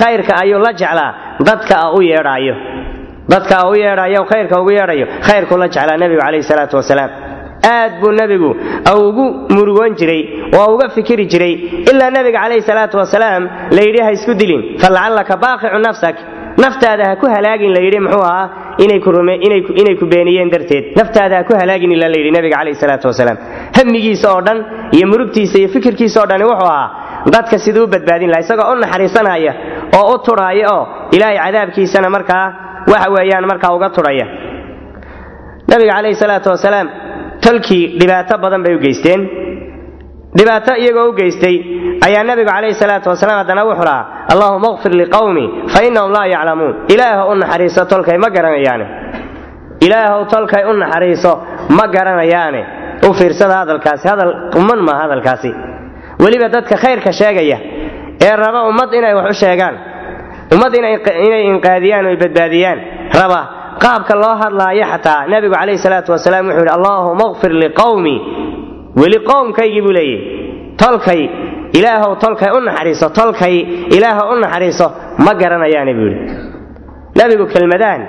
khayrka ayuu la jeclaa. Dadka u yeedhaayo. Dadka u yeedhayo khayrka ugu yeedhayo khayrkuu la jeclaa nebigu calayhi salaatu wasalaam. Aad buu nebigu ugu murugoon jiray oo uga fikiri jiray ilaa nebiga calayhi salaatu wasalaam la yidhi ha isku dilin falacallaka baaqicu nafsak. Naftaada ha ku halaagin la yidhi muxuu ahaa inay ku beeniyeen darteed. Naftaada ha ku halaagin ilaa la yidhi nebiga calayhi salaatu wasalaam. Hamigiisa oo dhan iyo murugtiisa iyo fikirkiisa oo dhani wuxuu ahaa dadka siduu badbaadin laha isagoo u naxariisanaya oo u tudhaaya oo ilaahay cadaabkiisana markaa waxa weeyaan markaa uga tudhaya nabiga calayhi salaatu wasalaam tolkii dhibaato badan bay u geysteen. Dhibaato iyagoo u geystay ayaa nabigu calayhi salaatu wasalaam haddana wuxuu lahaa allahuma kfir liqawmi fa innahum laa yaclamuun. Ilaahow u naxariiso tolkay ma garanayaane. Ilaahow tolkay u naxariiso ma garanayaane. U fiirsada hadalkaasi hadal quman maa hadalkaasi weliba dadka khayrka sheegaya ee raba ummad inay wax u sheegaan ummad inay inqaadiyaan o badbaadiyaan raba qaabka loo hadlaayo xataa nabigu calayhi salaatu wasalaam wuxuu yidhi allaahuma kfir liqawmi weli qowmkaygii buu leeyahy tolkay ilaahow tolkay u naxariiso tolkay ilaahow u naxariiso ma garanayaane buu yidhi. Nabigu kelmadahan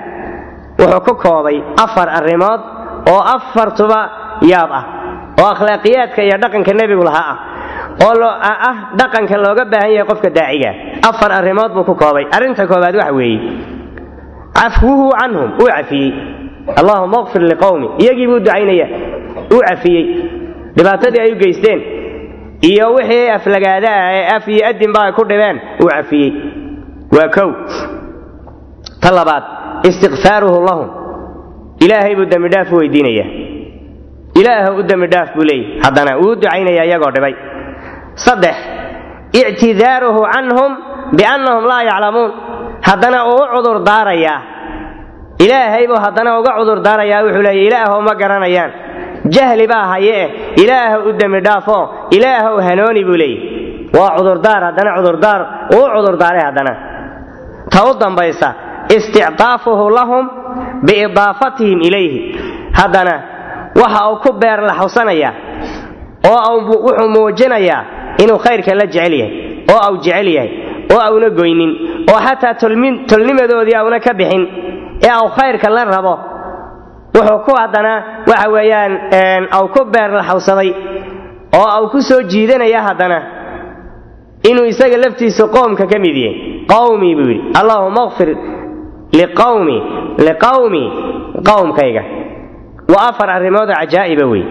wuxuu ku koobay afar arrimood oo afartuba yaab ah oo akhlaaqiyaadka iyo dhaqanka nebigu lahaa ah oo ah dhaqanka looga baahan yahay qofka daaciga. Afar arrimood buu ku koobay. Arrinta koobaad waxa weeye. Cafwuhu canhum uu cafiyey. Allahuma kfir liqowmi iyagii buu ducaynaya uu cafiyey. Dhibaatadii ay u geysteen iyo wixii aflagaada ah ee af iyo adinba ay ku dhibeen uu cafiyey. Waa kow. Ta labaad istikfaaruhu lahum. Ilaahay buu dembidhaaf u weydiinaya ilaah u dembidhaaf buu leeyay haddana wuu ducaynaya iyagoo dhibay saddex ictidaaruhu canhum biannahum laa yaclamuun. Haddana uu cudur daarayaa ilaahay buu haddana uga cudur daarayaa wuxuu leeya ilaahow ma garanayaan. Jahli baa haye eh. Ilaahow u dembi dhaafoo ilaahow hanooni buu leeyay waa cudurdaar haddana cudurdaar uu cudurdaaray haddana. Ta u dambaysa istictaafuhu lahum biidaafatihim ilayhi. Haddana waxa uu ku beer laxawsanayaa oo wuxuu muujinayaa inuu khayrka la jecel yahay oo au jecel yahay oo auna goynin oo xataa tolnimadoodii auna ka bixin ee au khayrka la rabo wuxuu ku haddana waxa weeyaan au ku beer laxawsaday oo au ku soo jiidanaya haddana inuu isaga laftiisu qoomka ka mid yahay. Qawmii buu yidhi allaahuma kfir liqawmi liqawmi qowmkayga waa afar arrimoodoo cajaa'iba wey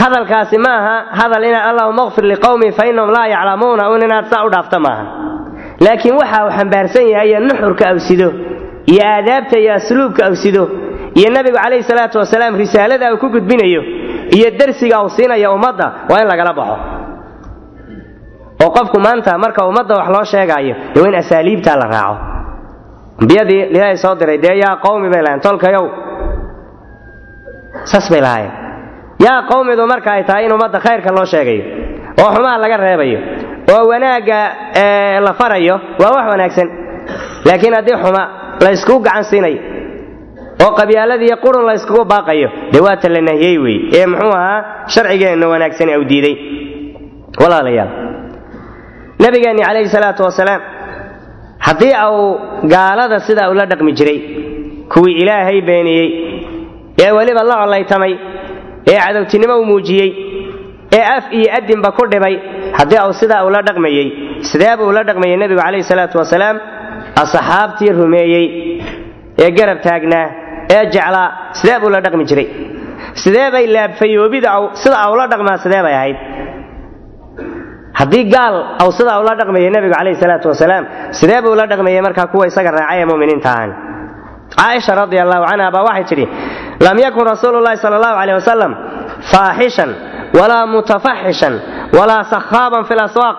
hadalkaasi ma aha hadal inaad allahuma kfir liqawmi fa innahum laa yaclamuuna un inaad saa u dhaafta maaha. Laakiin waxa uu xambaarsan yahay iyo nuxurka awsido iyo aadaabta iyo asluubka awsido iyo nebigu calayhi salaatu wasalaam risaalada uu ku gudbinayo iyo darsiga uu siinaya ummadda waa in lagala baxo. Oo qofku maanta marka ummadda wax loo sheegaayo dee waa in asaaliibtaa la raaco. Ambiyadii ilaahay soo diray dee yaa qawmi bay lahayn tolkayow. Saas bay lahaayeen yaa qawmidu marka ay tahay in ummadda khayrka loo sheegayo oo xumaha laga reebayo oo wanaagga la farayo waa wax wanaagsan. Laakiin haddii xuma la yskugu gacan siinayo oo qabyaaladiiyo qurun la yskugu baaqayo dee waa ta la nahiyey wey. Ee muxuu ahaa? Sharcigeenna wanaagsan au diiday. Walaalayaal. Nabigeenni calayhi salaatu wasalaam haddii uu gaalada sidaa ula dhaqmi jiray kuwii ilaahay beeniyey ee weliba la collaytamay ee cadowtinimo u muujiyey ee af iyo adinba ku dhibay haddii uu sidaa ula dhaqmayey sidee buu ula dhaqmayey nebigu calayhi salaatu wasalaam? Asxaabtii rumeeyey ee garab taagnaa ee jeclaa sidee buu la dhaqmi jiray? Sidee bay laabfayoobida sida ula dhaqmaa sidee bay ahayd? Haddii gaal aw sidaa ula dhaqmayay nebigu calayhi salaatu wasalaam sidee buu ula dhaqmayey markaa kuwa isaga raacay ee muminiinta ahan caaisha radia allahu canha baa waxay tidhi lam yakun rasuulu llahi sala allahu caleyh wasalam faaxishan walaa mutafaxishan walaa sakhaaban fi laswaaq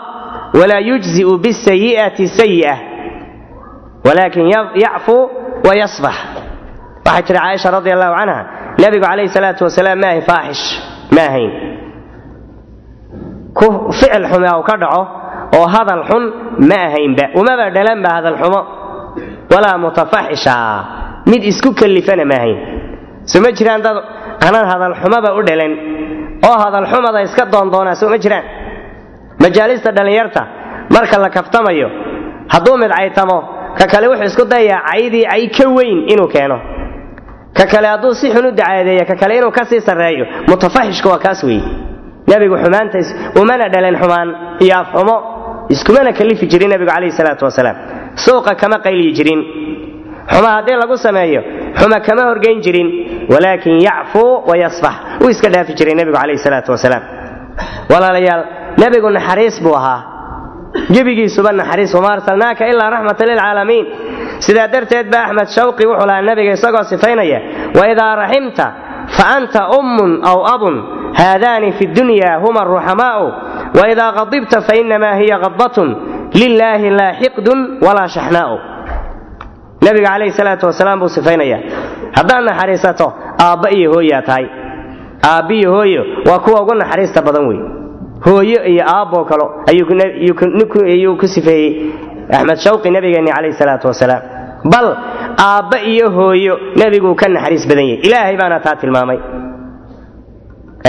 walaa yujzi'u bisayi'ati sayi'a walaakin yacfuu wa yasfax waxay tidhi caaisha radia allahu canha nebigu calayhi salaatu wasalaam ma ahayn faaxish ma ahayn ficil xume u ka dhaco oo hadal xun ma ahaynba umaba dhalanba hadal xumo. Walaa mutafaxisha mid isku kallifana ma soo ma jiraan dad aanan hadal xumaba u dhalan oo hadal xumada iska doondoonaa? Soo ma jiraan? Majaalista dhallinyarta marka la kaftamayo hadduu mid caytamo ka kale wuxuu isku dayayaa caydii cay ka weyn inuu keeno. Ka kale hadduu si xun u dacaadeeya ka kale inuu ka sii sarreeyo. Mutafaxishka waa kaas weeye nebigu xumaantays umana dhalan xumaan iyo afxumo iskumana kalifi jirin nebigu calayhi salaatu wasalaam. Suuqa kama qayliyi jirin xuma haddii lagu sameeyo xuma kama horgayn jirin walaakin yacfuu wa yasfax wuu iska dhaafi jiray nebigu calayhi salaatu wasalaam. Walaalayaal nebigu naxariis buu ahaa. Gebigiisuba naxariis wama arsalnaaka ilaa raxmatan lilcaalamiin sidaa darteed ba axmed shawqi wuxuu lahaa nebiga isagoo sifaynaya waidaa raximta fa anta ummun aw abun haadaani fi dunya huma aruxamaa'u waidaa qadibta fainamaa hiya qadbatun lilaahi laa xiqdun walaa shaxnaa'u nabiga calayhi salaatu wasalaam buu sifaynaya haddaad naxariisato aabba iyo hooyaa tahay. Aabbi iyo hooyo waa kuwa ugu naxariista badan wey hooyo iyo aabboo kalo ayuu ku sifeeyey axmed shawqi nabigeenni calayhi salaatu wasalaam. Bal aabba iyo hooyo nebiguu ka naxariis badan yahy ilaahay baana taa tilmaamay.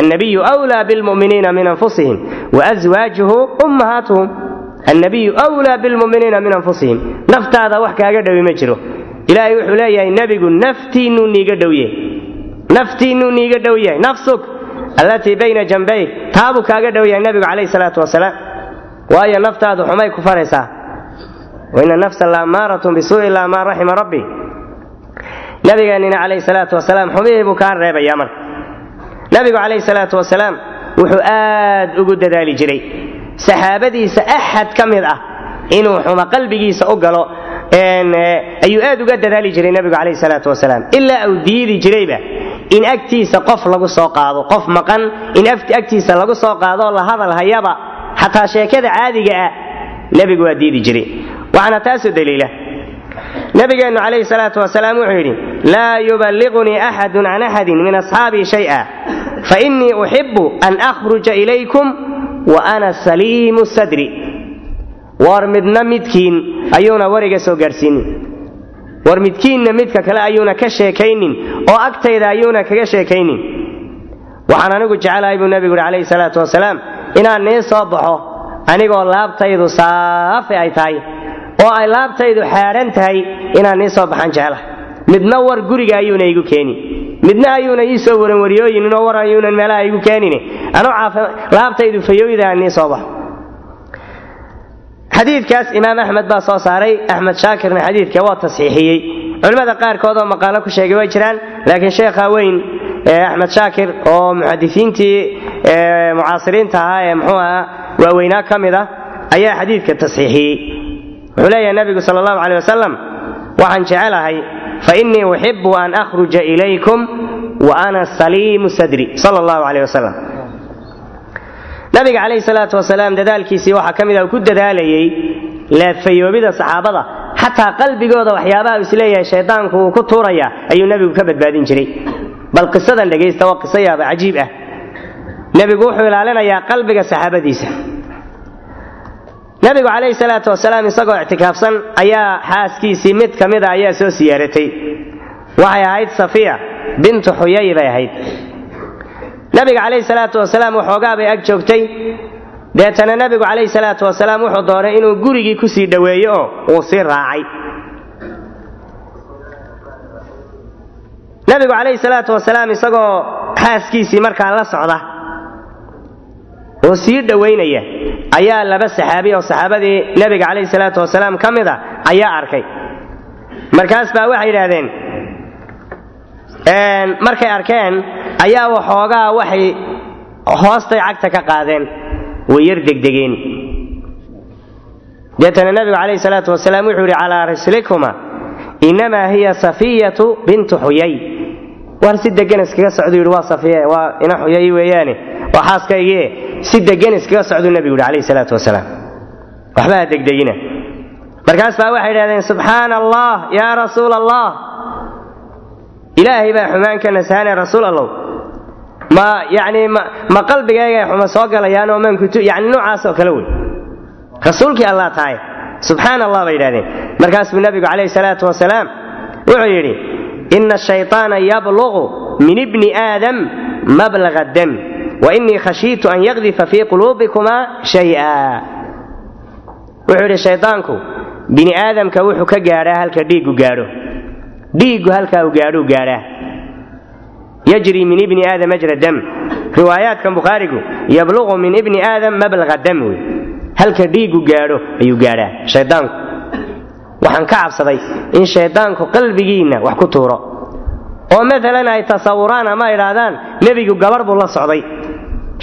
Annabiyu wlaa bilmu'miniina min anfusihim waaswaajuhu ummahaatuhum annabiyu wlaa bilmuminiina min anfusihim naftaada wax kaaga dhowi ma jiro ilaahay wuxuu leeyahay nebigu naftiinuu niiga dhowyahay naftiinuu niiga dhow yahay nafsuk allatii bayna jambay taabuu kaaga dhow yahay nebigu calayhi salaatu wasalaam waayo naftaadu xumay ku faraysaa waina nafsa laamaaratun bisuui ilaa maa raxima rabbi nabigeennina calayhi salaatu wasalaam xumihii buu kaa reebayaa marka nabigu calayhi salaatu wasalaam wuxuu aad ugu dadaali jiray saxaabadiisa axad ka mid ah inuu xuma qalbigiisa u galo ayuu aad uga dadaali jiray nabigu calayhi salaatu wasalaam. Ilaa uu diidi jirayba in agtiisa qof lagu soo qaado qof maqan in agtiisa lagu soo qaadoo la hadal hayaba xataa sheekada caadiga ah nebigu waa diidi jiray. Waxaana taasoo daliila. Nabigeennu calayhi salaatu wasalaam wuxuu yidhi laa yuballiqunii axadun can axadin min asxaabii shay'a fainii uxibu an akhruja ilaykum wa ana saliimu sadri. War midna midkiin ayuuna wariga soo gaadhsiinin war midkiinna midka kale ayuuna ka sheekaynin oo agtayda ayuuna kaga sheekaynin. Waxaan anigu jecelahay buu nebigu yidhi calayhi salaatu wasalaam inaan nii soo baxo anigoo laabtaydu saafi ay tahay oo ay laabtaydu xaadhan tahay inaan nii soo baxaan jeclahay midna war guriga ayuuna igu keeni midna ayuuna ii soo waran wariyooyinin oo war ayuunan meelaha igu keenin anuu laabtaydu fayooyda aan nii soo baxo xadiidkaas imaam axmed baa soo saaray. Axmed shaakirna xadiidka waa tasxiixiyey. Culimmada qaarkood oo maqaalo ku sheegay way jiraan laakiin sheekha weyn axmed shaakir oo muxadisiintii mucaasiriinta ahaa ee muxuu ahaa waaweynaa ka mid ah ayaa xadiidka tasxiixiyey. Wuxuu leeyahay nabigu sal allahu caley wasalam waxaan jecelahay fa innii uxibu an akhruja ilaykum wa ana saliimu sadri sal allahu caleyh wasalam nabiga calayhi salaatu wasalaam dadaalkiisii waxaa ka mid ah uu ku dadaalayey laadfayoobida saxaabada xataa qalbigooda waxyaabaha uu is leeyahay shaydaanku uu ku tuuraya ayuu nebigu ka badbaadin jiray bal qisadan dhegaysta waa qiso yaaba cajiib ah nebigu wuxuu ilaalinayaa qalbiga saxaabadiisa nabigu calayhi salaatu wasalaam isagoo ictikaafsan ayaa xaaskiisii mid ka mida ayaa soo siyaaratay. Waxay ahayd safiya bintu xuyay bay ahayd. Nabiga calayhi salaatu wasalaam waxoogaa bay ag joogtay. Deetana nabigu calayhi salaatu wasalaam wuxuu doonay inuu gurigii ku sii dhoweeyo oo uu sii raacay. Nabigu calayhi salaatu wasalaam isagoo xaaskiisii markaa la socda oo sii dhowaynaya ayaa laba saxaabi oo saxaabadii nebiga calayhi salaatu wasalaam ka mid a ayaa arkay. Markaas baa waxay yidhaahdeen markay arkeen ayaa waxoogaa waxay hoostay cagta ka qaadeen way yar degdegeen. Deetana nebigu calayhi salaatu wasalaam wuxuu yidhi calaa rislikuma innamaa hiya safiyatu bintu xuyay war si degan iskaga socdu waa safiye waa ina xuyay weeyaane waa xaaskaygii. Si degan iskaga socduu nebigu yidhi calayhi salaatu wasalaam. Waxba ha degdegina. Markaas baa waxay idhahdeen subxaana allah yaa rasuula allah ilaahay baa xumaan ka nasahanay rasuul allow ma yani ma qalbigayga xuma soo galayaan oo mankutu yani noocaas oo kale wey. Rasuulkii allah tahay. Subxaana allah bay yidhahdeen markaas buu nebigu calayhi salaatu wasalaam wuxuu yidhi ina ashayطaana yabluqu min ibni aadam mablaga dam wainii khashiitu an yakdifa fii quluubikuma shaya. Wuxuu yidhi shaydaanku bini aadamka wuxuu ka gaadhaa halka dhiiggu gaadho. Dhiiggu halkaa uu gaadhuu gaadhaa. Yajri min ibni aadam majra dam. Riwaayaadkan bukhaarigu yabluqu min ibni aadam mablaga dam wey. Halka dhiiggu gaadho ayuu gaadhaa shaydaanku waxaan ka cabsaday in shaydaanku qalbigiinna wax ku tuuro. Oo maalan ay tasawuraan ama idhaahdaan nebigu gabarh buu la socday.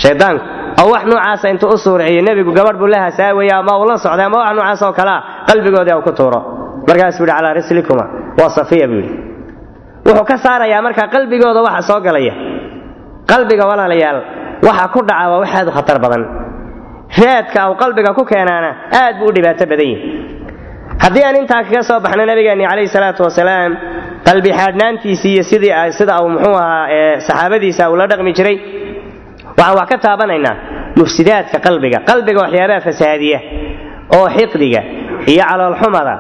Shaydaanku oo wax noocaasa intuu u suuriciyo nebigu gabarh buu la hasaawaya ama uu la socday ama wax noocaas oo kalea qalbigoodii u ku tuuro. Markaasuu yidhi calaa rislikuma waa safiya buu yidhi. Wuxuu ka saarayaa markaa qalbigooda waxa soo galaya. Qalbiga walaalayaal waxa ku dhaca waa wax aad u khatar badan. Raadka uu qalbiga ku keenaana aad buu u dhibaato badan yahi haddii aan intaa kaga soo baxno nabigeenni calayhi salaatu wasalaam qalbi xaadhnaantiisii iyo sidii sida uu muxuu ahaa saxaabadiisa uu la dhaqmi jiray waxaan wax ka taabanaynaa mufsidaadka qalbiga qalbiga waxyaabaha fasaadiya oo xiqdiga iyo caloolxumada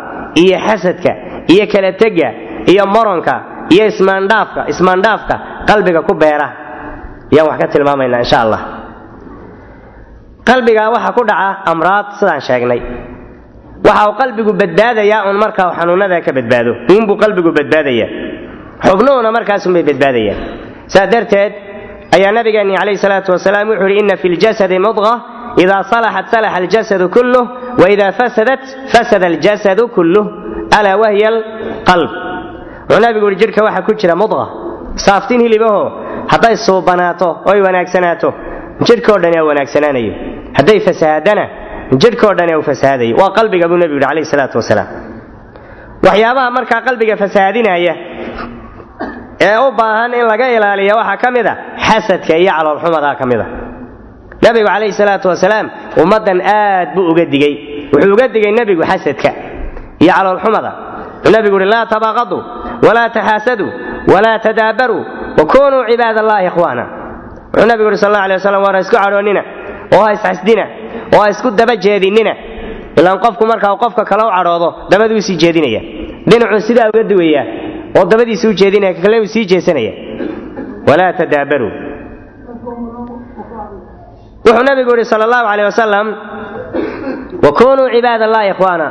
iyo xasadka iyo kala tega iyo moronka iyo ismaandhaafka ismaandhaafka qalbiga ku beera. Ayaan wax ka tilmaamaynaa insha allah. Qalbiga waxa ku dhaca amraad sidaan sheegnay waxa uu qalbigu badbaadayaa un marka uu xanuunada ka badbaado. Uunbuu qalbigu badbaadaya xubnuhuna markaasunbay badbaadayaan. Saa darteed ayaa nabigeenni calayhi salaatu wasalaam wuxuu yidhi inna fi ljasadi mudqa idaa salaxat salaxa aljasadu kulluh waidaa fasadat fasada aljasadu kulluh. Alaa wahiya alqalb. Wuxuu nabigu yidhi jidhka waxa ku jira mudqa saaftin hilibaho hadday suubanaato oy wanaagsanaato jidhkao dhan aa wanaagsanaanayo. Hadday fasahaadana jidhkao dhan uu fasahaadayo waa qalbiga buu nebigu yidhi calayhi salaatu wasalaam. Waxyaabaha markaa qalbiga fasahaadinaya ee u baahan in laga ilaaliya waxaa ka mid a xasadka iyo caloolxumadaa ka mid a. Nabigu calayhi salaatu wasalaam ummaddan aad buu uga digey wuxuu uga digay nebigu xasadka iyo caloolxumada wuxuu nebigu yidhi laa tabaaqaduu walaa taxaasaduu walaa tadaabaruu wakunuu cibaad allahi ikhwaana. Wuxuu nabigu yidhi sal alla alay waslam war ha isku cadhoonnina oo ha isxasdina oo ha isku daba jeedinnina ilaan qofku marka qofka kale u cadhoodo dabaduu sii jeedinaya. Dhinacuu sidaa uga duwayaa oo dabadiisi u jeedinaya ka kale uu sii jeesanaya. Walaa tadaabaruu. Wuxuu nabigu yidhi sal allahu caleyh wasalam wakunuu cibaad allahi ikhwaana.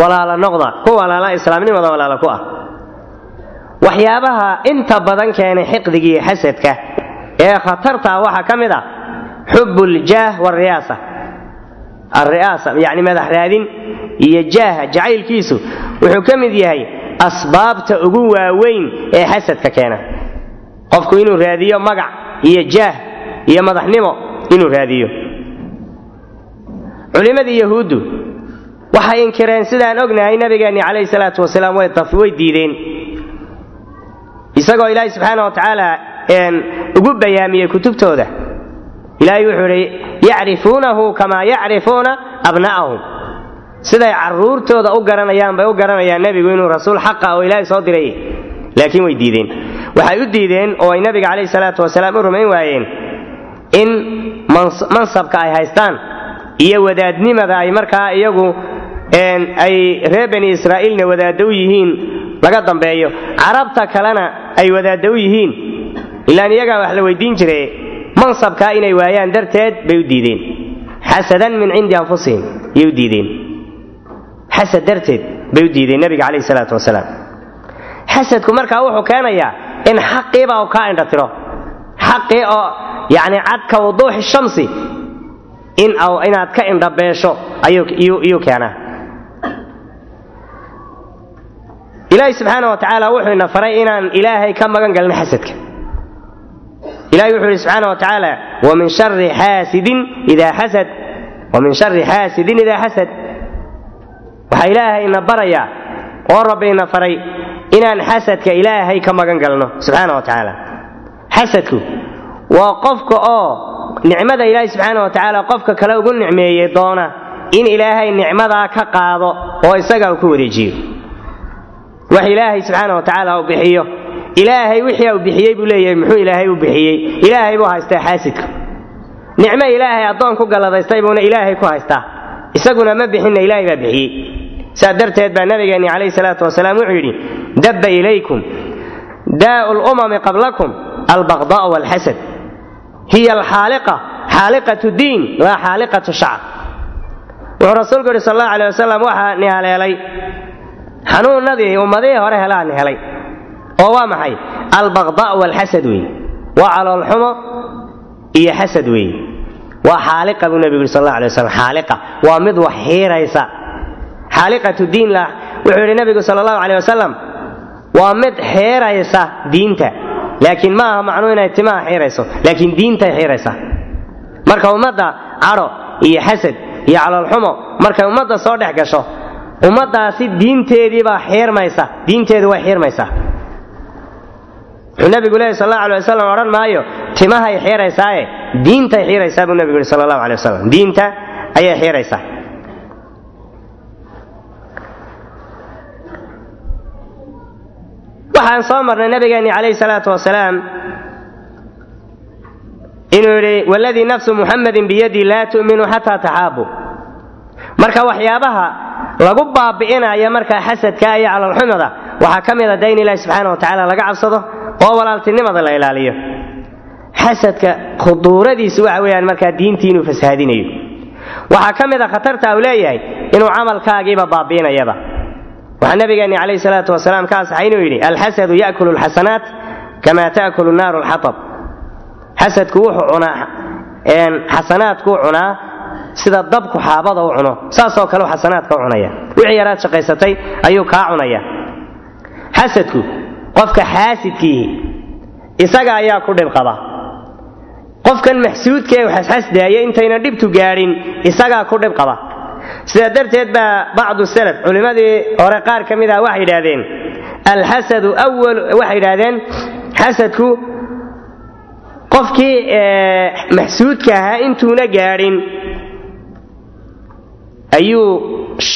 Walaala noqda ku walaala islaamnimada walaala ku ah. Waxyaabaha inta badan keenay xiqdiga iyo xasadka ee khatarta waxaa ka mid a xubu ljaah wariyaasa alri'aasa yacni madax raadin iyo jaaha jacaylkiisu wuxuu ka mid yahay asbaabta ugu waaweyn ee xasadka keena. Qofku inuu raadiyo magac iyo jaah iyo madaxnimo inuu raadiyo. Culimmadii yahuuddu waxay inkireen sidaan ognahay nabigeenni calayhi salaatu wasalaam way diideen. Isagoo ilaahay subxaana wa tacaala ugu bayaamiyey kutubtooda ilaahay wuxuu idhi yacrifuunahu kamaa yacrifuuna abna'ahum. Siday carruurtooda u garanayaan bay u garanayaan nebigu inuu rasuul xaqa oo ilaahay soo diray. Laakiin way diideen. Waxay u diideen oo ay nabiga calayhi salaatu wasalaam u rumayn waayeen in mansabka ay haystaan iyo wadaadnimada ay markaa iyagu ay reer bani israa'iilna wadaadda u yihiin laga dambeeyo. Carabta kalena ay wadaadda u yihiin. Ilaan iyagaa wax la weydiin jire mansabkaa inay waayaan darteed bay u diideen. Xasadan min cindi anfusihim yay u diideen. Xasad darteed bay u diideen nabiga calayhi salaatu wasalaam. Xasadku markaa wuxuu keenayaa in xaqiiba uu kaa indhatiro xaqii oo yacni cadka wuduuxi shamsi in inaad ka indhabeesho ayuu keenaa. Ilaahay subxaana wa tacaala wuxuu ina faray inaan ilaahay ka magan galno xasadka ilahay wuxuu yidhi subxaana wa tacaala wamin shari xaasidin idaa xasad wamin shari xaasidin idaa xasad waxaa ilaahay ina barayaa oo rabbi ina faray inaan xasadka ilaahay ka magan galno subxaana wa tacaala xasadku waa qofka oo nicmada ilaahay subxaana wa tacaala qofka kale ugu nicmeeyey doona in ilaahay nicmadaa ka qaado oo isaga uu ku wareejiyo. Wax ilaahay subxaana wa tacaala uu bixiyo ilaahay wixii uu bixiyey buu leeyahay muxuu ilaahay u bixiyey? Ilaahay buu haystaa xaasidka. Nicmo ilaahay addoon ku galladaystay buuna ilaahay ku haystaa. Isaguna ma bixinna ilaahay baa bixiyey. Saa darteed baa nabigeenni calayhi salaatu wasalaam wuxuu yidhi dabba ilaykum daa'u lumami qablakum albaqdaa'u walxasad hiya alxaaliqa xaaliqatu diin laa xaaliqatu shacab. Wuxuu rasuulku yidhi sal allahu alay wasalam waxaa ni haleelay. Xanuunnadii ummadihii hore helaa ni helay oo waa maxay? Albaqdaa'u walxasad weeye waa caloolxumo iyo xasad weeye waa xaaliqa buu nebigu yidhi sal allahu alay wasalam xaaliqa. Waa mid wax xiiraysa. Xaaliqatu diin la wuxuu yidhi nebigu sal allahu aleyh wasalam waa mid xiiraysa diinta. Laakiin ma aha macnuu inay timaha xiirayso. Laakiin diintay xiiraysa. Marka ummadda cadho iyo xasad iyo caloolxumo markay ummadda soo dhex gasho ummaddaasi diinteediibaa xiirmaysa. Diinteedu way xiirmaysaa wuxuu nebigu leeyahy sal allahu alay wasalam odhan maayo timahay xiiraysaaye? Diintay xiiraysaa buu nebigu yidhi sal allahu alay wasalam diinta ayay xiiraysaa waxaan soo marnay nabigeenni calayhi salaatu wasalaam inuu yidhi waladii nafsu muxammadin biyadii laa tu'minu xataa taxaabu. Marka waxyaabaha lagu baabi'inaya markaa xasadka iyo calalxumada waxaa ka mida de in ilaahi subxaana wa tacaala laga cabsado oo walaaltinimada la ilaaliyo. Xasadka khuduuradiisu waxa weeyaan markaa diintii inuu fasahaadinayo waxaa ka mida khatarta uu leeyahay inuu camalkaagiiba baabi'inayaba. Waxaa nabigeenni calayhi salaatu wasalaam ka asaxay inuu yidhi alxasadu ya'kulu alxasanaat kama ta'kulu naaru alxatab. Xasadku wuxuu cunaa xasanaadkuu cunaa sida dabku xaabada u cuno saasoo kale xasanaadka u cunaya wixii yaraad shaqaysatay ayuu kaa cunaya xasadku qofka xaasidkiihi isaga ayaa ku dhib qaba. Qofkan maxsuudkae xasxasdaaya intayna dhibtu gaadhin isagaa ku dhib qaba. Sidaa darteed baa bacdu salaf culimmadii hore qaar ka mid ah waxay yidhaahdeen alxasadu wal waxay yidhaahdeen xasadku qofkii maxsuudka ahaa intuuna gaadhin ayuu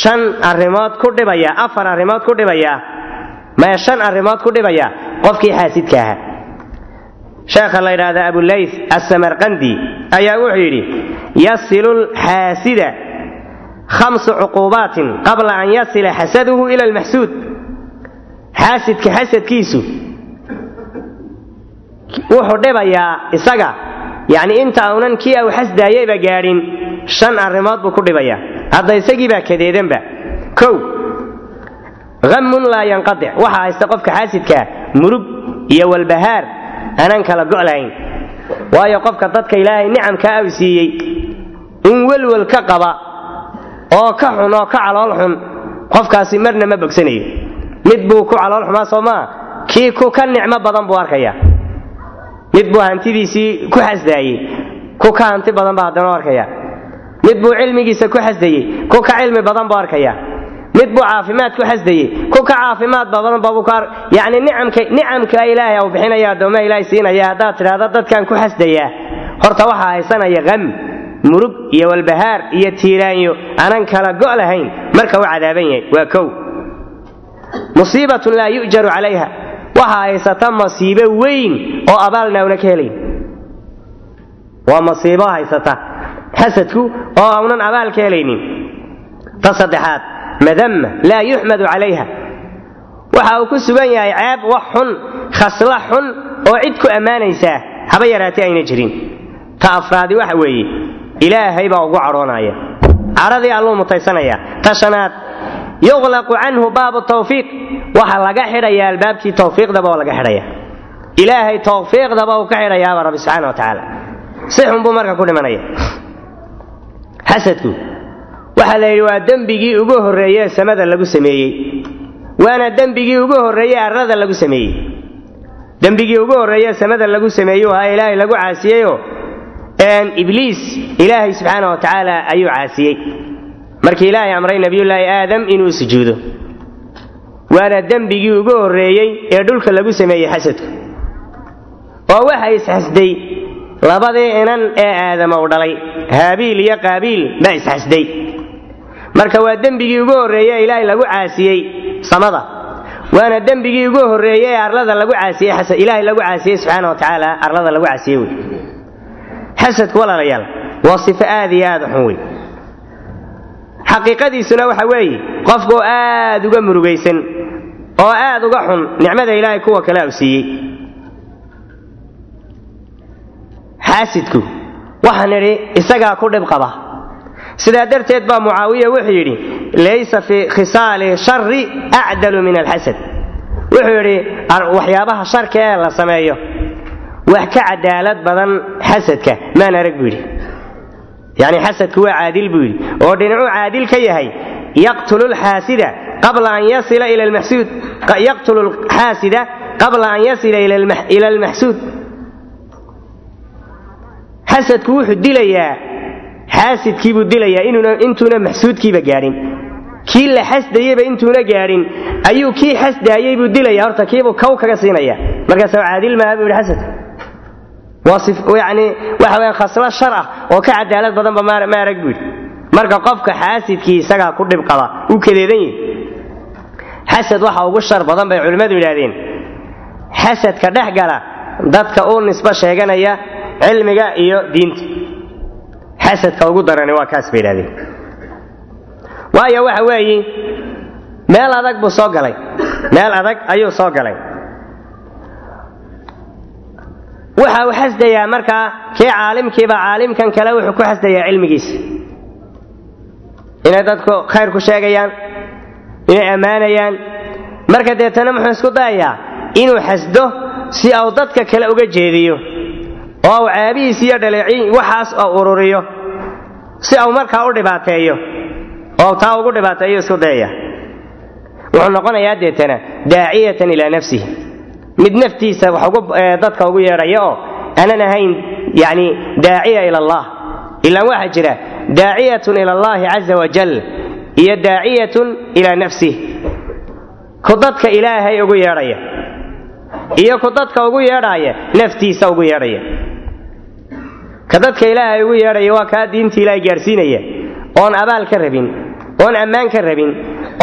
shan arrimood ku dhibayaa afar arrimood ku dhibayaa maya shan arrimood ku dhibayaa qofkii xaasidka ahaa. Sheekha la yidhaahda abuleyth assamarqandi ayaa wuxuu yidhi yasilu lxaasida hamsu cuquubaatin qabla an yasila xasaduhu ila almaxsuud xaasidka xasadkiisu wuxuu dhibayaa isaga yacni inta aunan kii au xasdaayayba gaadhin shan arrimood buu ku dhibayaa. Hadda isagii baa kadeedanba. Kow hamun laa yanqadic waxaa haysta qofka xaasidkaa murug iyo walbahaar aanaan kala go' lahayn waayo qofka dadka ilaahay nicamkaa au siiyey in welwel ka qaba oo ka xun oo ka calool xun qofkaasi marna ma bogsanayo mid buu ku calool xumaa soo maa kii ku ka nicmo badan buu arkayaa mid buu hantidiisii ku xasdaayey ku ka hanti badan baa haddana arkaya. Mid buu cilmigiisa ku xasdayey ku ka cilmi badan buu arkaya mid buu caafimaad ku xasdayey ku ka caafimaad badan yacni nicamka ilaahay uu bixinaya addoomaha ilaahay siinaya haddaad tidhaahdo dadkan ku xasdayaa horta waxaa haysanaya qam murug iyo walbahaar iyo tiiraanyo. Aanan kala go' lahayn marka u cadaaban yahay. Waa kow. Musiibatun laa yu'jaru calayha. Waxaa haysata masiibo weyn oo abaalna ka helayn. Waa masiibo haysata. Xasadku oo aunan abaal ka helaynin. Ta saddexaad madama laa yuxmadu calayha. Waxa uu ku sugan yahay ceeb wax xun khasla xun oo cid ku ammaanaysaa haba yaraatee ayna jirin. Ta afraadi waxa weeye ilaahay baa ugu cadhoonaya cadhadii alluu mutaysanaya ta shanaad yuqlaqu canhu baabu tawfiiq. Waxa laga xidhayaa albaabkii tawfiiqdaba oo laga xidhaya. Ilaahay tawfiiqdaba uu ka xidhayaaba rabbi subxaana wa tacaala si xun buu marka ku dhimanaya. Xasadku waxaa la yidhi waa dembigii ugu horreeye samada lagu sameeyey. Waana dembigii ugu horreeye arlada lagu sameeyey. Dembigii ugu horreeye samada lagu sameeyey waa ilaahay lagu caasiyeyoo ibliis ilaahay subxaana wa tacaala ayuu caasiyey. Markii ilaahay amray nebiyullaahi aadam inuu sujuudo. Waana dembigii ugu horreeyey ee dhulka lagu sameeyey xasadku. Oo waxa isxasday. Labadii inan ee aadama u dhalay. Haabiil iyo qaabiil baa isxasday marka waa dembigii ugu horreeye ee ilaahay lagu caasiyey samada. Waana dembigii ugu horreeye ee arlada lagu caasiyey ilaahay lagu caasiyey subxaana wa tacaala arlada lagu caasiyey wey. Xasadku walaalayaal waa sifo aad iyo aad xun wey. Xaqiiqadiisuna waxa weeye qofkuu aad uga murugaysan oo aad uga xun nicmada ilaahay kuwa kale u siiyey. Xaasidku waxaan idhi isagaa ku dhib qaba sidaa darteed baa mucaawiya wuxuu yidhi laysa fii khisaali shari acdalu min alxasad. Wuxuu yidhi waxyaabaha sharka ee la sameeyo wax ka cadaalad badan xasadka. Maan arag buu yidhi. Yani xasadku waa caadil buu yidhi. Oo dhinacuu caadil ka yahay yaqtulu lxaasida qabla an yasila ila lmaxsuud yaqtulu lxaasida qabla an yasila ila almaxsuud. Xasadku wuxuu dilayaa xaasidkiibuu dilayaa intuuna maxsuudkiiba gaadhin kii la xasdayeyba intuuna gaadhin ayuu kii xasdaayey buu dilaya horta kiibuu kow kaga siinaya. Markaas caadil maaha buu yidhi yani waxa weya khaslo shar ah oo ka cadaalad badanba ma arag buu yidhi. Marka qofka xaasidkii isagaa ku dhib qaba uu kadeedan yahi xasad waxa ugu shar badan bay culimmadu yidhaahdeen. Xasadka dhex gala dadka u nisbo sheeganaya cilmiga iyo diinta xasadka ugu darani waa kaas bay yidhahdeen. Waayo waxa weeye meel adag buu soo galay. Meel adag ayuu soo galay. Waxa uu xasdayaa markaa kii caalimkiiba caalimkan kale wuxuu ku xasdayaa cilmigiisa inay dadku khayr ku sheegayaan inay ammaanayaan. Marka deetana muxuu isku dayayaa inuu xasdo si uu dadka kale uga jeediyo oo uu caabihiis iyo dhaleeciin waxaas oo ururiyo si uu markaa u dhibaateeyo oo taa ugu dhibaateeyo isku dayaya wuxuu noqonayaa deetana daaciyatan ilaa nafsihi. Mid naftiisa wax dadka ugu yeedhaya oo aanan ahayn yani daaciya ila allah. Ilaan waxaa jira daaciyatun ila allahi caza wajal iyo daaciyatun ilaa nafsih ku dadka ilaahay ugu yeedhaya iyo ku dadka ugu yeedhaya naftiisa ugu yeedhaya ka dadka ilaahay ugu yeedhaya waa kaa diinta ilaahay gaadhsiinaya oon abaal ka rabin oon ammaan ka rabin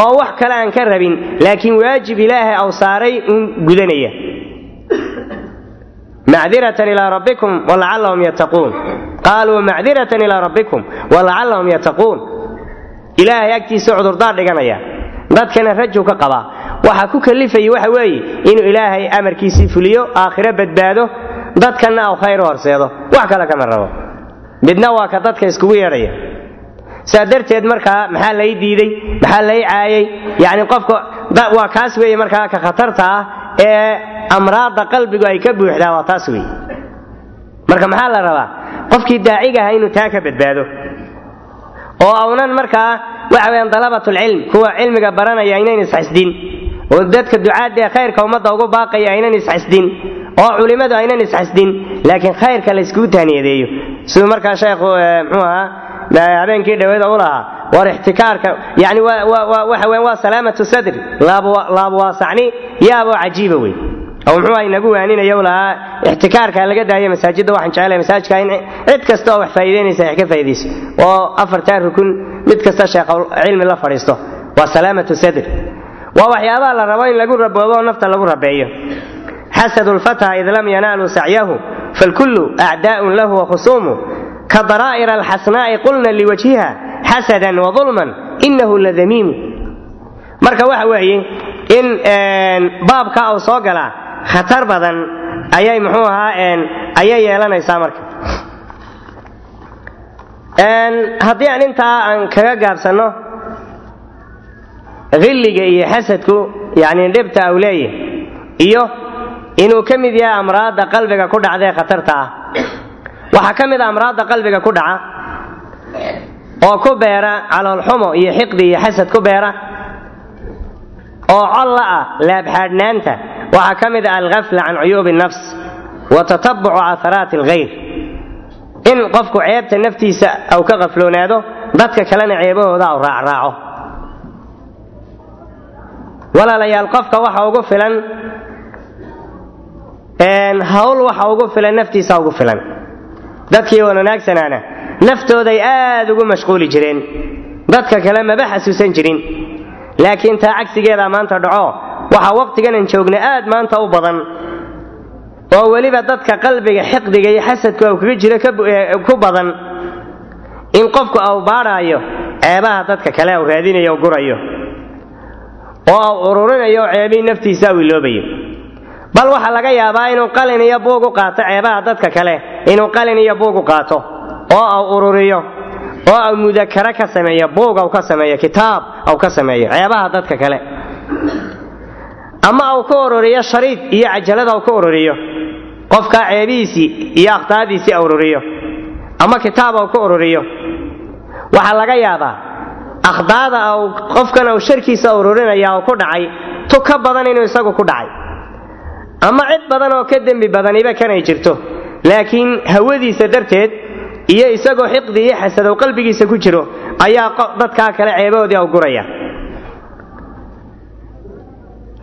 oo wax kale aan ka rabin laakiin waajib ilaahay aw saaray un gudanaya. Macdiratan ilaa rabbikum walacallahum yattaquun. Qaaluu macdiratan ilaa rabbikum walacallahum yattaquun. Ilaahay agtiisa cudurdaar dhiganaya. Dadkana rajuu ka qabaa waxa ku kalifaya waxa weeye inuu ilaahay amarkiisii fuliyo aakhiro badbaado dadkanna aw khayr horseedo wax kale kama rabo. Midna waa ka dadka iskugu yeedhaya. Saa darteed markaa maxaa lay diiday maxaa lay caayay? Yani qofka waa kaas weeye markaa ka khatarta ah ee amraadda qalbigu ay ka buuxdaa waa taas weeye. Marka maxaa la rabaa? Qofkii daaciga aha inuu taa ka badbaado. Oo aunan markaa waxa weeyaan dalabatulcilm kuwa cilmiga baranaya aynan isxisdin. Oo dadka ducaadda ee khayrka ummadda ugu baaqaya aynan isxisdin oo culimmadu aynan isxisdin laakiin khayrka la iskugu taaniyadeeyo. Siduu markaa sheekhu muxuu ahaa habeenkii dhaweeda u lahaa war ixtikaarka yani waxa weyan waa salaamatu sadri laabwaasacni yaaboo cajiiba wey oo muxuu aha inagu waaninaya u ixtikaarka laga daayo masaajidda waxaan jecelahay masaajidka in cid kasta oo wax faa'iidaynaysa wax ka faa'iidayso oo afartaa rukun mid kasta sheekh cilmi la fadhiisto. Waa salaamatu sadr waa waxyaabaha la rabo in lagu raboobo oo nafta lagu rabeeyo xasadu lfataa id lam yanaaluu sacyahu falkullu acdaa'un lahu wakhusuumu ka daraa'ir alxasnaa'i qulna liwajhiha xasadan wadulman inahu ladamiimu marka waxa weeye in baabka uu soo galaa khatar badan ayay muxuu ahaa ayay yeelanaysaa marka haddii aan intaa aan kaga gaabsanno hilliga iyo xasadku yani dhibta au leeyahay iyo inuu ka mid yahay amraadda qalbiga ku dhacda ee khatarta ah waxaa ka mid a amraadda qalbiga ku dhaca oo ku beera caloolxumo iyo xiqdi iyo xasad ku beera oo colla ah laabxaadhnaanta waxaa ka mid ah alghafla can cuyuubi nafs wa tatabucu aaharaati alghayr. In qofku ceebta naftiisa au ka qafloonaado dadka kalena ceebahooda au raacraaco. Walaalayaal qofka waxa ugu filan hawl waxa ugu filan naftiisa ugu filan. Dadkii wan wanaagsanaana naftooday aad ugu mashquuli jireen. Dadka kale maba xasuusan jirin. Laakiin taa cagsigeedaa maanta dhaco waxaa waqtiganan joogna aad maanta u badan. Oo weliba dadka qalbiga xiqdiga iyo xasadku au kaga jiro ku badan. In qofku au baadhaayo ceebaha dadka kale au raadinayo o gurayo. Oo au ururinayo ceebihii naftiisa au iloobayo bal waxaa laga yaabaa inuu qalin iyo buug u qaato ceebaha dadka kale. Inuu qalin iyo buug u qaato. Oo au ururiyo. Oo au mudakaro ka sameeyo. Buug au ka sameeyo. Kitaab au ka sameeyo. Ceebaha dadka kale. Ama au ku ururiyo shariid iyo cajalad au ku ururiyo. Qofkaa ceebihiisii iyo akhtaadiisii ururiyo. Ama kitaab au ku ururiyo. Waxaa laga yaabaa. Akhdaada au qofkan au sharkiisa ururinaya au ku dhacay. Tu ka badan inuu isagu ku dhacay ama cid badan oo ka dembi badaniba kanay jirto. Laakiin hawadiisa darteed iyo isagoo xiqdi iyo xasadow qalbigiisa ku jiro ayaa dadkaa kale ceebahoodii au guraya.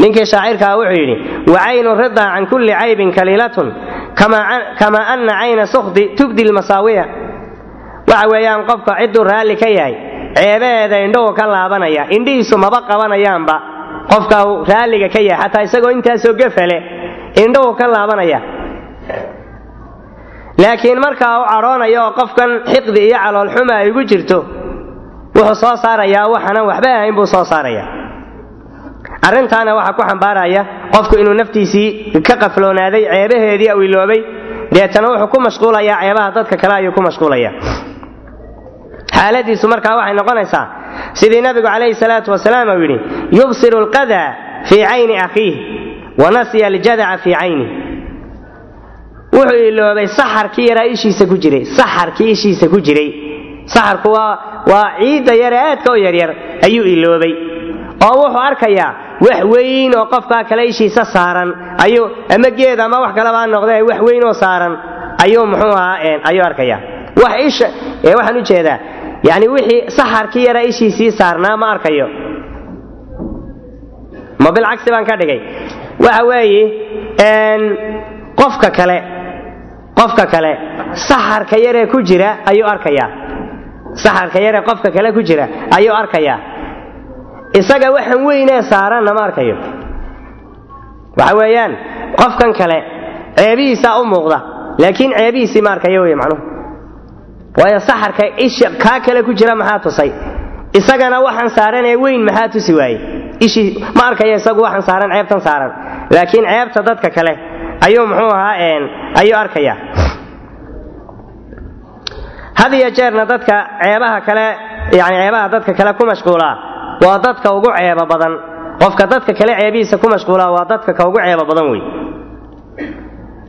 Ninkii shaacirkaa wuxuu yidhi wacaynu ridaa can kulli caybin kaliilatun kamaa ana cayna sukhdi tubdi lmasaawiya. Waxa weeyaan qofka cidduu raalli ka yahay ceebaheeda indhahu ka laabanaya indhihiisu maba qabanayaanba qofka raalliga ka yahay xataa isagoo intaasoo gefale indhahu ka laabanaya. Laakiin markaa u cadhoonaya oo qofkan xiqdi iyo caloolxuma ay ugu jirto wuxuu soo saarayaa waxanan waxba ahayn buu soo saaraya arrintaana waxaa ku xambaaraya qofku inuu naftiisii ka qafloonaaday ceebaheedii u iloobay deetana wuxuu ku mashquulayaa ceebaha dadka kale ayuu ku mashquulaya xaaladiisu markaa waxay noqonaysaa sidii nabigu calayhi salaatu wasalaam uu yidhi yubsiru alqada fii cayni akhiih wa nasiya aljadaca fii caynih wuxuu iloobay saxarkii yaraa ishiisa ku jiray saxarkii ishiisa ku jiray. Saxarku waa waa ciidda yare aadka u yaryar ayuu iloobay. Oo wuxuu arkayaa wax weyn oo qofkaa kale ishiisa saaran. Ayuu ama geed ama wax kaleba ha noqdee wax weyn saaran. Ayuu muxuu ahaa ayuu arkayaa wax isha ee waxaan u jeedaa yacni wixii saxarkii yaraa ishiisii saarnaa ma arkayo ma bilcagsi baan ka dhigay. Waxa weeye qofka kale qofka kale saxarka yaree ku jira ayuu arkayaa saxarka yaree qofka kale ku jira ayuu arkayaa isaga waxaan weynee saaranna ma arkayo. Waxa weeyaan qofkan kale ceebihiisaa u muuqda laakiin ceebihiisii ma arkayo wey macnuhu. Waayo saxarka isha kaa kale ku jira maxaa tusay? Isagana waxaan saaran ee weyn maxaa tusi waaye ishii ma arkayo isagu waxaan saaran ceebtan saaran. Laakiin ceebta dadka kale ayuu muxuu ahaa ayuu arkaya. Had iyo jeerna dadka ceebaha kale yani ceebaha dadka kale ku mashquulaa waa dadka ugu ceebo badan. Qofka dadka kale ceebihiisa ku mashquulaa waa dadka ka ugu ceebo badan wey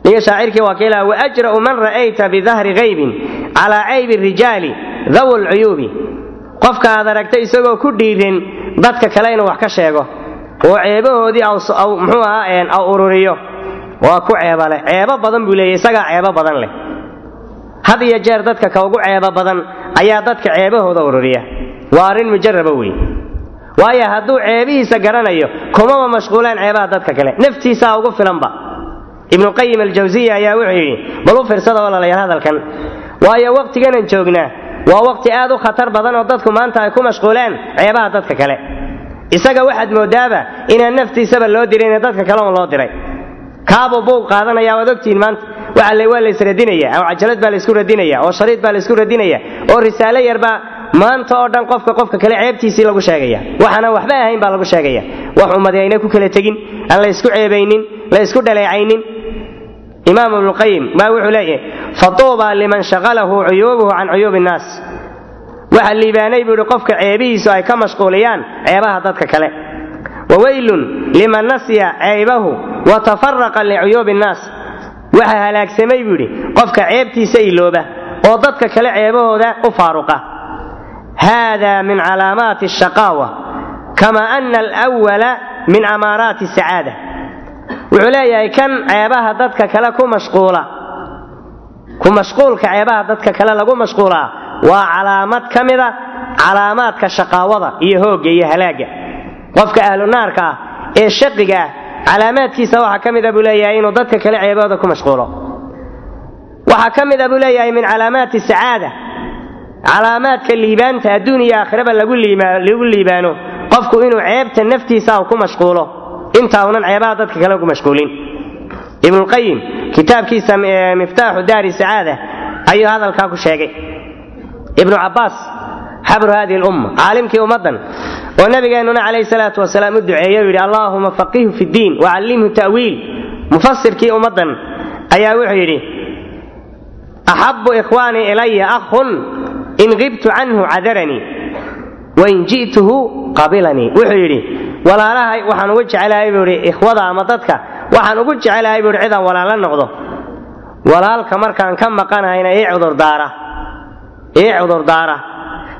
ninka shaacirkii waa kiilaha waajra'u man ra'ayta bidahri haybin calaa caybi rijaali dawu lcuyuubi qofka aad aragta isagoo ku dhiirin dadka kale inuu wax ka sheego. Oo ceebahoodii muxuu ahaa aw ururiyo. Waa ku ceeba leh. Ceebo badan buu leeyahy isagaa ceebo badan leh. Had iyo jeer dadka ka ugu ceebo badan ayaa dadka ceebahooda ururiya. Waa arrin mujaraba wey waayo hadduu ceebihiisa garanayo kumaba mashquulaan ceebaha dadka kale. Naftiisaa ugu filanba. Ibnuqayim aljawsiya ayaa wuxuu yidhi bal u fiirsada walaalayaal hadalkan. Waayo waqtiganan joognaa waa waqti aad u khatar badan oo dadku maanta ay ku mashquulaan ceebaha dadka kale. Isaga waxaad moodaaba inaan naftiisaba loo dirin ee dadka kale un loo diray. Kaabuu buuq qaadanaya waad ogtihiin maanta. Waa laysradinaya oo cajalad baa laysku radinaya oo shariid baa laysku radinaya oo risaalo yarbaa maanta oo dhan qofka qofka kale ceebtiisii lagu sheegaya. Waxaana waxba ahayn baa lagu sheegaya. Wax ummadi ayna ku kala tegin aan la ysku ceebaynin la ysku dhaleecaynin imaam ibnuqayim baa wuxuu leeyahay fatuuba liman shaqalahu cuyuubuhu can cuyuubi innaas waxa liibaanay buu ihi qofka ceebihiisu ay ka mashquuliyaan ceebaha dadka kale. Waweylun liman nasya ceebahu wa tafaraqa licuyuubi innaas waxa halaagsamay buu yidhi qofka ceebtiisa ilooba oo dadka kale ceebahooda u faaruqa. Hada min calaamaati ashaqaawa kama ana alwala min amaaraati sacaada wuxuu leeyahay kan ceebaha dadka kale ku mashquula. Ku mashquulka ceebaha dadka kale lagu mashquulaa waa calaamad ka mida calaamaadka shaqaawada iyo hoogga iyo halaagga qofka ahlu naarka ah ee shaqiga ah calaamaadkiisa waxaa ka mida buu leeyahay inuu dadka kale ceebahooda ku mashquulo. Waxaa ka mida buu leeyahay min calaamaati sacaada calaamaadka liibaanta adduun iyo aakhiraba lagu liibaano. Qofku inuu ceebta naftiisa ku mashquulo inta unan ceebaha dadka kale ku mashquulin. Ibnulqayim kitaabkiisa miftaaxu daari sacaada ayuu hadalkaa ku sheegay. Ibnu cabbaas xabru hadihi lumma caalimkii ummaddan oo nabigeennuna calayhi salaatu wasalaam u duceeye u yidhi allaahuma faqihu fi ddiin wacallimhu ta'wiil. Mufasirkii ummaddan ayaa wuxuu yidhi axabu ikhwaanii ilaya akhun in qibtu canhu cadaranii wain ji'tuhu qabilanii. Wuxuu yidhi walaalahay waxaan ugu jecelahay buu yidhi ikhwada ama dadka waxaan ugu jecelahay buu yidhi cidaan walaala noqdo. Walaalka markaan ka maqanahayna ii cudurdaara ii cudurdaara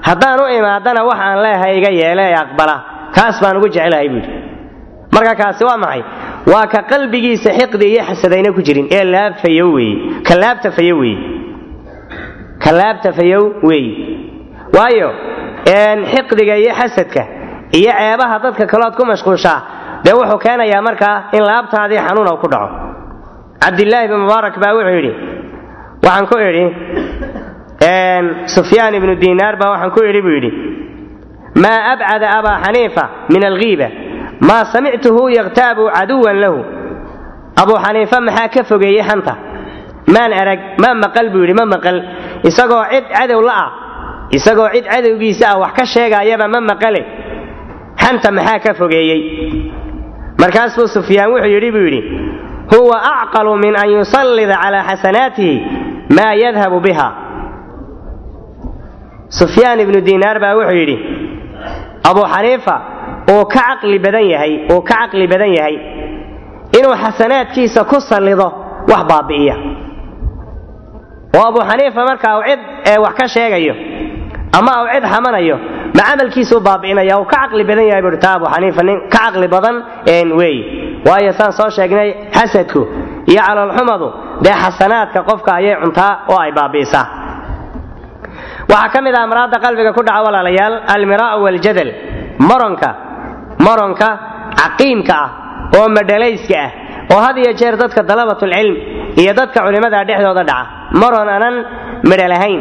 haddaan u imaadana waxaan leehay iga yeele ee aqbala. Kaas baan ugu jecelahay buu yidhi. Marka kaasi waa maxay? Waa ka qalbigiisa xiqdi iyo xasadayna ku jirin. Ee laabfayo weeye ka laabta fayo weeye ka laabta fayow weeye waayo xiqdiga iyo xasadka iyo ceebaha dadka kalood ku mashquushaa dee wuxuu keenayaa markaa in laabtaadii xanuuna ku dhaco. Cabdilaahi bin mubaarak baa wuxuu yidhi waxaan ku idhi sufyaan ibnu diinaar baa waxaan ku idhi buu yidhi maa abcada abaa xaniifa min alghiiba? Maa samictuhu yakhtaabu caduwan lahu? Abuu xaniifa maxaa ka fogeeyey xanta maan arag ma maqal buu yidhi ma maqal. Isagoo cid cadow la ah isagoo cid cadowgiisa ah wax ka sheegaayaba ma maqale xanta maxaa ka fogeeyey? Markaas buu sufyaan wuxuu yidhi buu yidhi huwa acqalu min an yusallida calaa xasanaatihi maa yadhabu biha. Sufyaan ibnu diinaar baa wuxuu yidhi abuu xaniifa uu ka caqli badan yahay uu ka caqli badan yahay inuu xasanaadkiisa ku sallido wax baabi'iya. Oo abuu xaniifa marka uu cid wax ka sheegayo ama uu cid xamanayo ma camalkiisuu baabi'inaya uu ka caqli badan yahay buuhi taa abuu xaniifa nin ka caqli badan weey. Waayo saan soo sheegnay xasadku iyo caloolxumadu dee xasanaadka qofka ayay cuntaa oo ay baabi'isaa. Waxaa ka mid ah amraadda qalbiga ku dhaca walaalayaal almiraa'u waljadal maronka maronka caqiimka ah oo madhalayska ah oo had iyo jeer dadka dalabatulcilm iyo dadka culimmada dhexdooda dhaca. Maron anan midha lahayn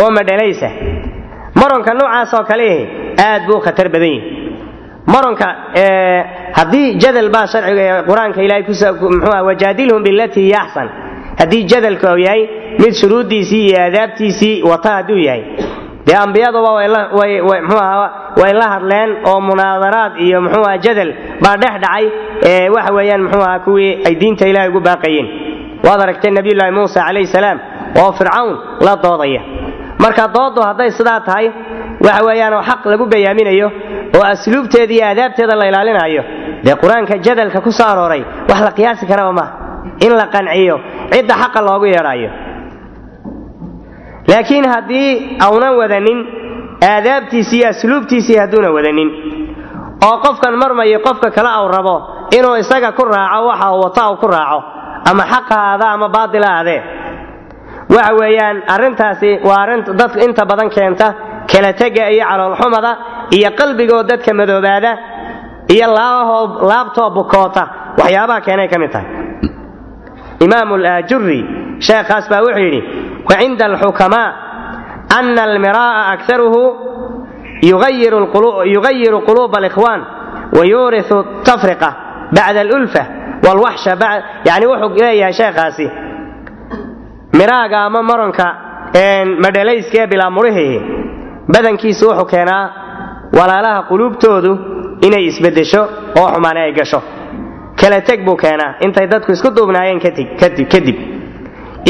oo madhalaysa maronka noocaas oo kaleih aad buu khatar badan yahi maronka haddii jadal baa sharciga qur'aanka ilahay mxua wajaadilhum bilatii hiya axsan haddii jadalka uu yahay mid shuruuddiisii iyo aadaabtiisii wata hadduu yahay. Dee ambiyaduba way la hadleen oo munaadaraad iyo mxuuaha jadal baa dhex dhacay waxa weeyaan mxuu aha kuwii ay diinta ilahay ugu baaqayeen. Waad aragtay nabiyullaahi muusa calayhi salaam oo fircawn la doodaya marka dooddu hadday sidaa tahay waxa weeyaan oo xaq lagu bayaaminayo oo asluubteeda iyo aadaabteeda la ilaalinayo dee qur'aanka jadalka ku soo arooray wax la qiyaasi karaba maaha in la qanciyo cidda xaqa loogu yeedhaayo. Laakiin haddii aunan wadanin aadaabtiisii iyo asluubtiisii hadduuna wadanin oo qofkan marmayo qofka kale au rabo inuu isaga ku raaco waxa uu wata uu ku raaco ama xaq ahaada ama baatil ahaadee waxa weeyaan arrintaasi waa arrin dadka inta badan keenta kala tega iyo caloolxumada iyo qalbigoo dadka madoobaada iyo laabtoo bukoota waxyaabaha keenay ka mid tahay. Imaamu laajuri sheekhaas baa wuxuu yidhi wa cinda alxukamaa ana almiraa'a akaruhu yugayiru quluuba alikhwaan wayuuriu tafriqa bacda alulfa walwaxsha yani wuxuu leeyahay sheekhaasi miraaga ama maronka madhalayska ee bilaa murihihi badankiisu wuxuu keenaa walaalaha quluubtoodu inay isbedesho oo xumaane ay gasho. Kala teg buu keenaa intay dadku isku duubnaayeen kadib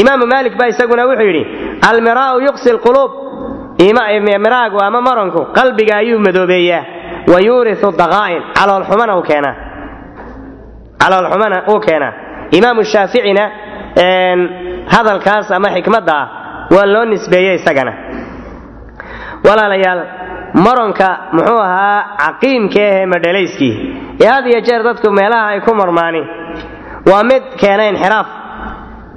imaamu maalik baa isaguna wuxuu yidhi almiraa'u yuqsi lquluub miraagu ama maronku qalbiga ayuu madoobeeyaa. Wa yuuriu daqaa'in caloolxumana uu keenaa. Imaamu shaaficina hadalkaas ama xikmadda ah waa loo nisbeeyey isagana. Walaalayaal maronka muxuu ahaa caqiimka ahee madhalayskii ee had iyo jeer dadku meelaha ay ku marmaani. Waa mid keena inxiraaf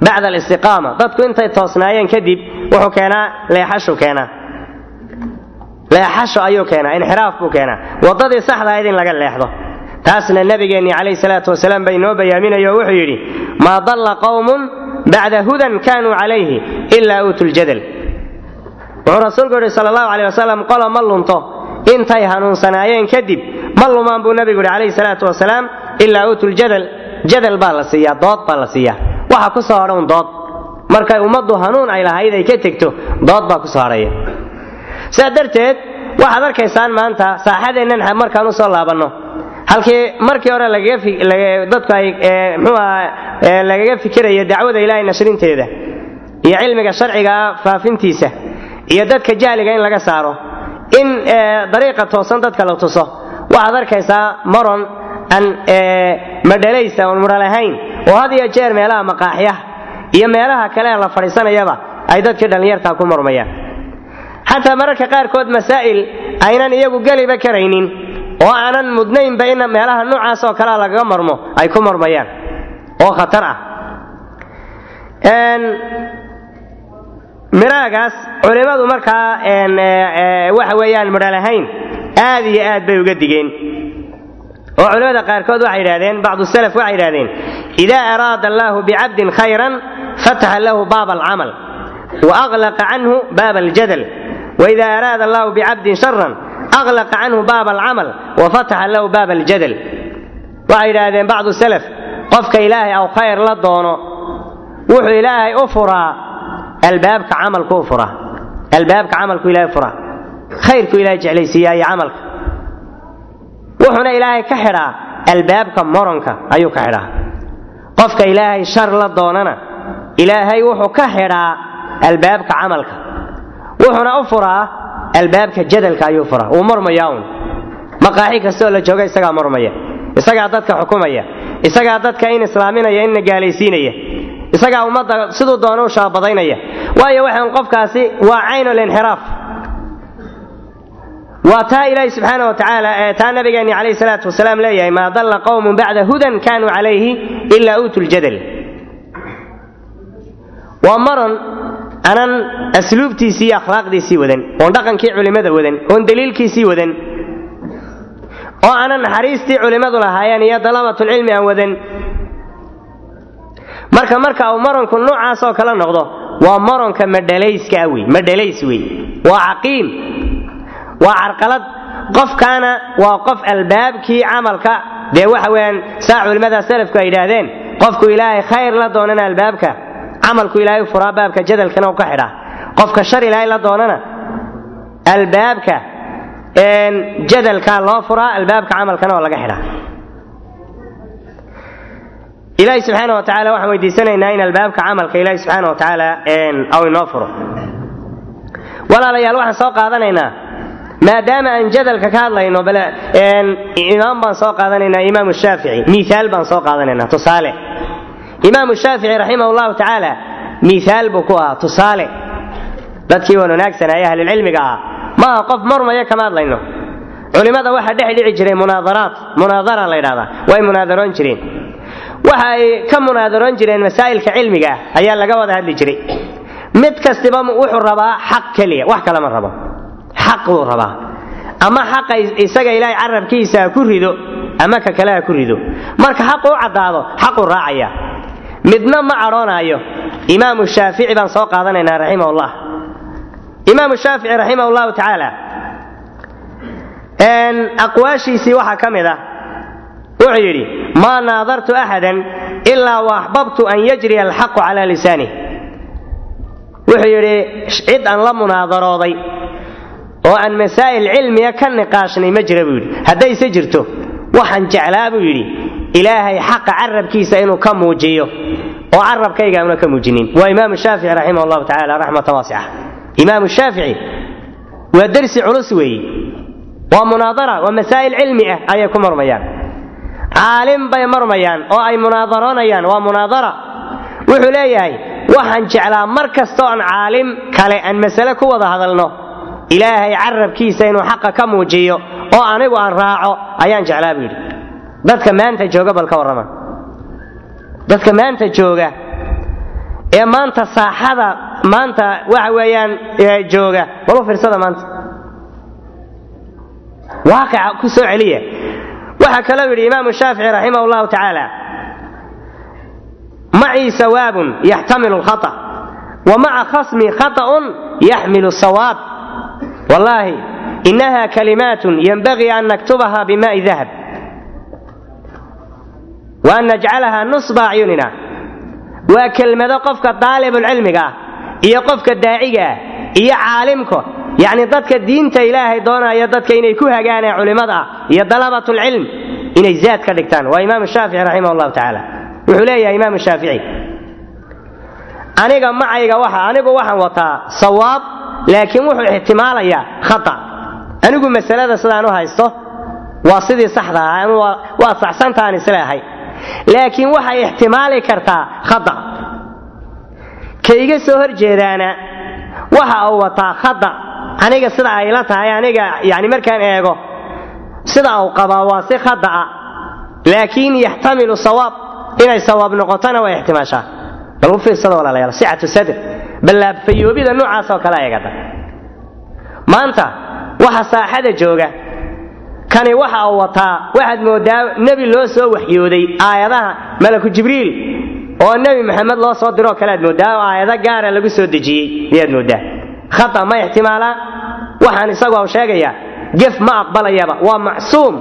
bacda alistiqaama. Dadku intay toosnaayeen kadib wuxuu keenaa leexashu keenaa. Leexasho ayuu keenaa inxiraaf buu keenaa. Waddadii saxda ahayd in laga leexdo. Taasna nabigeennii calayhi salaatu wasalaam baa inoo bayaaminayo oo wuxuu yidhi maa dalla qawmun bacda hudan kaanuu calayhi ilaa uutu ljadal wuxuu rasuulku yidhi sal allahu caleyh wasalam qola ma lunto intay hanuunsanaayeen kadib ma lumaan buu nabigu yidhi calayhi salaatu wasalaam ilaa uutuljadal jadal baa la siiyaa dood baa la siiyaa. Waxa ku soo hadha un dood. Markay ummaddu hanuun ay lahayd ay ka tegto dood baa ku soo hadhaya. Sidaa darteed waxaad arkaysaan maanta saaxadeennan markaan u soo laabanno halkii markii hore dadku ay mxuu aha lagaga fikiraya dacwada ilaahay nashrinteeda iyo cilmiga sharcigaa faafintiisa iyo dadka jahliga in laga saaro in dariiqa toosan dadka la tuso waxaad arkaysaa maron aan madhalaysa oon mudho lahayn oo had iyo jeer meelaha maqaaxyaha iyo meelaha kale la fadhiisanayaba ay dadkii dhallinyartaa ku murmayaan. Xataa mararka qaarkood masaa'il aynan iyagu geliba karaynin oo aanan mudnaynba in meelaha noocaas oo kalea lagaga marmo ay ku marmayaan. Oo khatar ah. Miraagaas culimmadu markaa waxa weeyaan lahayn aad iyo aad bay uga digeen. Oo culimmada qaarkood waxay yidhahdeen bacdu salaf waxay yidhahdeen idaa araada allaahu bicabdin khayran fataxa lahu baaba alcamal wa aqlaqa canhu baaba aljadal waida araada allahu bicabdin sharan aqlaqa canhu baaba alcamal wa fataxa lahu baaba aljadal waxay yidhaahdeen bacdu salaf qofka ilaahay aw khayr la doono wuxuu ilaahay u furaa albaabka camalku u furaa albaabka camalku ilahay furaa khayrku ilahay jeclaysiiyaa iyo camalka wuxuuna ilaahay ka xidhaa albaabka moronka ayuu ka xidhaa qofka ilaahay shar la doonana ilaahay wuxuu ka xidhaa albaabka camalka albaabka jadalka ayuu furaa. Wuu mormayaa un maqaaxi kastaoo la jooga isagaa mormaya isagaa dadka xukumaya. Isagaa dadka in islaaminaya inna gaalaysiinaya. Isagaa ummadda siduu doona u shaabadaynaya. Waayo waxaan qofkaasi waa caynulinxiraaf waa taa ilaahi subxaana wa ee taa nabigeenni calayhi salaatu wasalaam leeyahay maa dalla qowmun bacda hudan kaanuu calayhi ilaa uutu ljadal waa maron anan asluubtiisii iyo akhlaaqdiisii wadan oon dhaqankii culimmada wadan oon daliilkiisii wadan oo aanan naxariistii culimmadu lahaayeen iyo dalabatulcilmi aan wadan. Marka marka uu maronku noocaasoo kala noqdo waa maronka madhalayskaa wey madhalays wey waa caqiim waa carqalad. Qofkaana waa qof albaabkii camalka. Dee waxa weyaan saa culimmada salafku ay yidhaahdeen qofku ilaahay khayr la doonana albaabka camalku ilaahay furaa baabka jadalkana u ka xidhaa. Qofka shar ilaahay la doonana albaabka jadalka loo furaa albaabka camalkana oo laga xidhaa. Ilaahi subxaana wa waxaan weydiisanaynaa in albaabka camalka ilaahi subxaana wa aw inoo furo. Walaalayaal waxaan soo qaadanaynaa maadaama aan jadalka ka hadlayno imaam baan soo qaadanaynaa imaamu shaafici miaal baan soo qaadanaynaa tusaale imaamu shaafici raximah llahu tacaala miaal buu ku ahaa tusaale. Dadkii wan wanaagsanaaye ahlulcilmiga ahaa. Maaha qof marmaya kama hadlayno culimmada waxaa dhex dhici jiray munaadaraat. Munaadara la ydhahdaa way munaadaroon jireen. Waxa ay ka munaadaroon jireen masaa'ilka cilmiga ah ayaa laga wada hadli jiray. Mid kastiba wuxuu rabaa xaq keliya. Wax kale ma rabo. Xaq buu rabaa. Ama xaqa isaga ilaahay carabkiisa ha ku rido ama ka kale ha ku rido. Marka xaqu u caddaado xaquu raacaya midna ma cadhoonaayo imaamu shaafici baan soo qaadanaynaa raximahullah imaamu shaafici raximah llahu tacaala aqwaashiisii waxaa ka mid ah wuxuu yidhi maa naadartu axadan ilaa waaxbabtu an yajriya alxaqu calaa lisaanih wuxuu yidhi cid aan la munaadarooday oo aan masaa'il cilmiga ka niqaashnay ma jira buu yidhi. Haddayse jirto waxaan jeclaa buu yidhi ilaahay xaqa carabkiisa inuu ka muujiyo. Oo carabkayga auna ka muujinin. Waa imaamu shaafici raximah llahu tacala raxmatan waasica imaamu shaafici waa dersi culus weeye waa munaadara waa masaa'il cilmi ah ayay ku marmayaan. Caalim bay marmayaan oo ay munaadaroonayaan waa munaadara. Wuxuu leeyahay waxaan jeclaa mar kastoo aan caalim kale aan masale ku wada hadalno. Ilaahay carabkiisa inuu xaqa ka muujiyo oo anigu aan raaco ayaan jeclaa buu yidhi dadka maanta jooga bal ka warrama. Dadka maanta jooga ee maanta saaxada maanta waxa weeyaan jooga balu fiirsada maanta. Waaqica ku soo celiya waxaa kaloo yidhi imaamu shaafici raximah llahu tacaala macii sawaabun yaxtamilu lkhata wa khasmi khata'un yaxmilu sawaab. Wallaahi inaha kalimaatun yanbagii an naktubaha bimaai dahab wa an najcalaha nusba acyunina waa kelmado qofka daalibulcilmiga ah iyo qofka daaciga ah iyo caalimka yacni dadka diinta ilaahay doonaya dadka inay ku hagaaneen culimmada ah iyo dalabatulcilm inay zaad ka dhigtaan. Waa imaamu shaafici raximah llahu tacaala. Wuxuu leeyahay imaamu shaafici aniga macayga waxa anigu waxaan wataa sawaab laakiin wuxuu ixtimaalayaa khata. Anigu masalada sidaan u haysto waa sidii saxda ah waa saxsantaan isleehay laakiin waxay ixtimaali kartaa khata ka iga soo hor jeedaana waxa uu wataa khata aniga sida ay la tahay aniga yani markaan eego sida uu qabaa waa si khata'a laakiin yaxtamilu sawaab inay sawaab noqotona way ixtimaashaa. Bal u fiirsada walaalayaal sicatu sadr. Ballaabfayoobida noocaas oo kale eegata. Maanta waxa saaxada jooga kani waxa uu wataa waxaad moodaa nebi loo soo waxyooday aayadaha malaku jibriil oo nebi maxamed loo soo diroo kale aad moodaa oo aayado gaara lagu soo dejiyey ayaad moodaa? Khata ma ixtimaalaa waxaan isagoo sheegayaa gef ma aqbalayaba waa macsuum.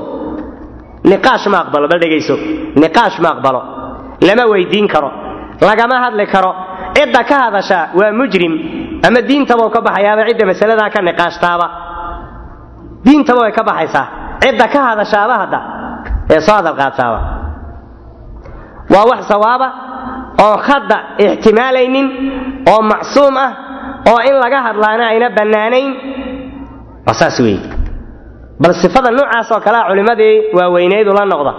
Niqaash ma aqbalo bal dhegayso. Niqaash ma aqbalo. Lama weydiin karo. Lagama hadli karo. Cidda ka hadasha waa mujrim ama diintaba ka baxayaaba cidda masaladaa ka niqaashtaaba. Diintaba way ka baxaysaa cidda ka hadashaaba hadda ee soo hadal qaadtaaba waa wax sawaaba oo khadda ixtimaalaynin oo macsuum ah oo in laga hadlaana ayna bannaanayn. Waa saas weeye. Bal sifada noocaas oo kalea culimmadii waaweyneyd ula noqda.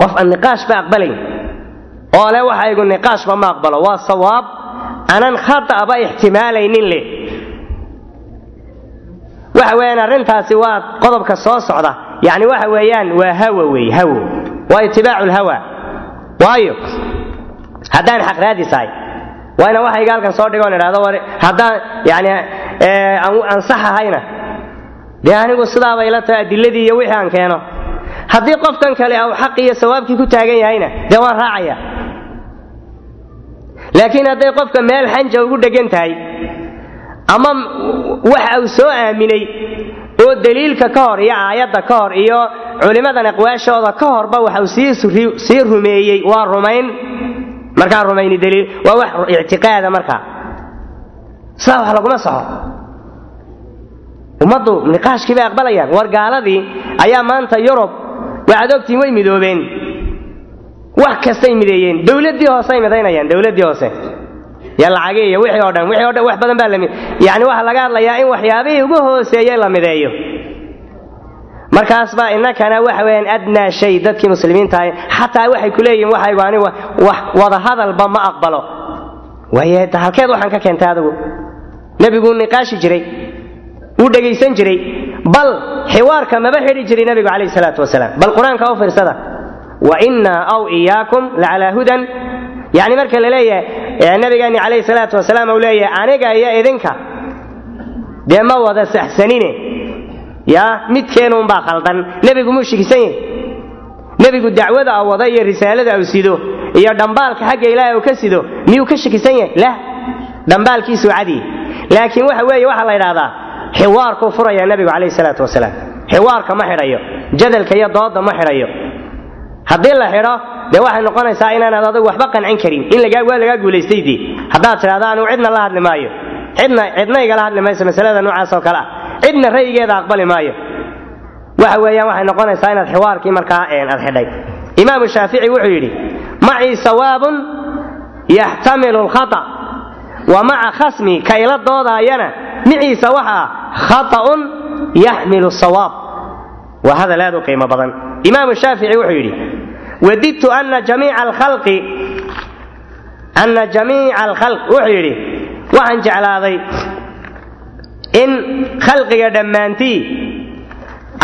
Qof aan niqaash ba aqbalayn oo le waxaygu niqaashba ma aqbalo. Waa sawaab anan khata'ba ixtimaalaynin leh waxa weeyaan arrintaasi waa qodobka soo socda. Yacni waxa weeyaan waa hawa weeye hawo. Waa itibaacu lhawa. Waayo haddaan xaq raadisahay waa inaan waxayga halkan soo dhigoon idhahdo war haddaan yani aan sax ahayna dee anigu sidaabay la tahay adiladii iyo wixii aan keeno. Haddii qofkan kale au xaq iyo sawaabkii ku taagan yahayna dee waan raacaya. Laakiin hadday qofka meel xanja ugu dhegan tahay ama waxa uu soo aaminay oo daliilka ka hor iyo aayadda ka hor iyo culimmadan aqwaashooda ka horba waxau sii rumeeyey waa rumayn. Markaa rumayni daliil waa wax ictiqaada markaa sidaa wax laguma soxo ummaddu niqaashkii bay aqbalayaan. War gaaladii ayaa maanta yurub waxaad ogtiin way midoobeen. Wax kastay mideeyeen. Dowladdii hoosey midaynayaan dowladdii hoose iyo lacagii iyo wixii oo dhan wixii o dhan wax badan baa la yani waxaa laga hadlayaa in waxyaabihii ugu hooseeyey la mideeyo. Markaas baa innakana waxa weeyaan adnaa shay dadkii muslimiinta ahay xataa waxay ku leeyihiin waxaygu anigu wax wada hadalba ma aqbalo. Waaye halkeed waxaan ka keentay adigu. Nebiguu niqaashi jiray. Wuu dhegaysan jiray. Bal xiwaarka maba xidhi jiray nabigu calayhi salaatu wasalaam. Bal qur'aanka u fiirsada. Wa innaa aw iyaakum lacalaa hudan. Yani marka la leeyahay nabigeeni calayhi salaatu wasalaam uu leeyahay aniga iyo idinka dee ma wada saxsanine? Yaa midkeenuunbaa khaldan. Nebigu muu shikisan yahay nebigu dacwada a wada iyo risaalada uu sido iyo dhambaalka xagga ilaahay uu ka sido miyuu ka shakisan yahay? La. Dhambaalkiisuu cadiye laakiin waxa weeye waxaa la yidhahdaa xiwaarkuu furaya nebigu calayhi salaatu wasalaam. Xiwaarka ma xidhayo. Jadalka iyo dooda ma xidhayo. Haddii la xidho dee waxay noqonaysaa inaanaad adigu waxba qancin karin in waa lagaa guulaystay dee haddaad tidhahdo anuu cidna la hadli maayo. Cidna cidna hadli mayso masalada noocaas oo kale ah. Cidna ra'yigeeda aqbali maayo. Waxa weeyaan waxay noqonaysaa inaad xiwaarkii markaa aad xidhay. Imaamu shaafici wuxuu yidhi macii sawaabun yaxtamilu lkhata wa maca khasmi ka ila doodaayana miciisa waxa ah khata'un yaxmilu sawaab. Waa hadal aad u qiimo badan. Imaamu shaafici wuxuu yidhi wadidtu ana jamiica alkhalq wuxuu yidhi waxaan jeclaaday in khalqiga dhammaantii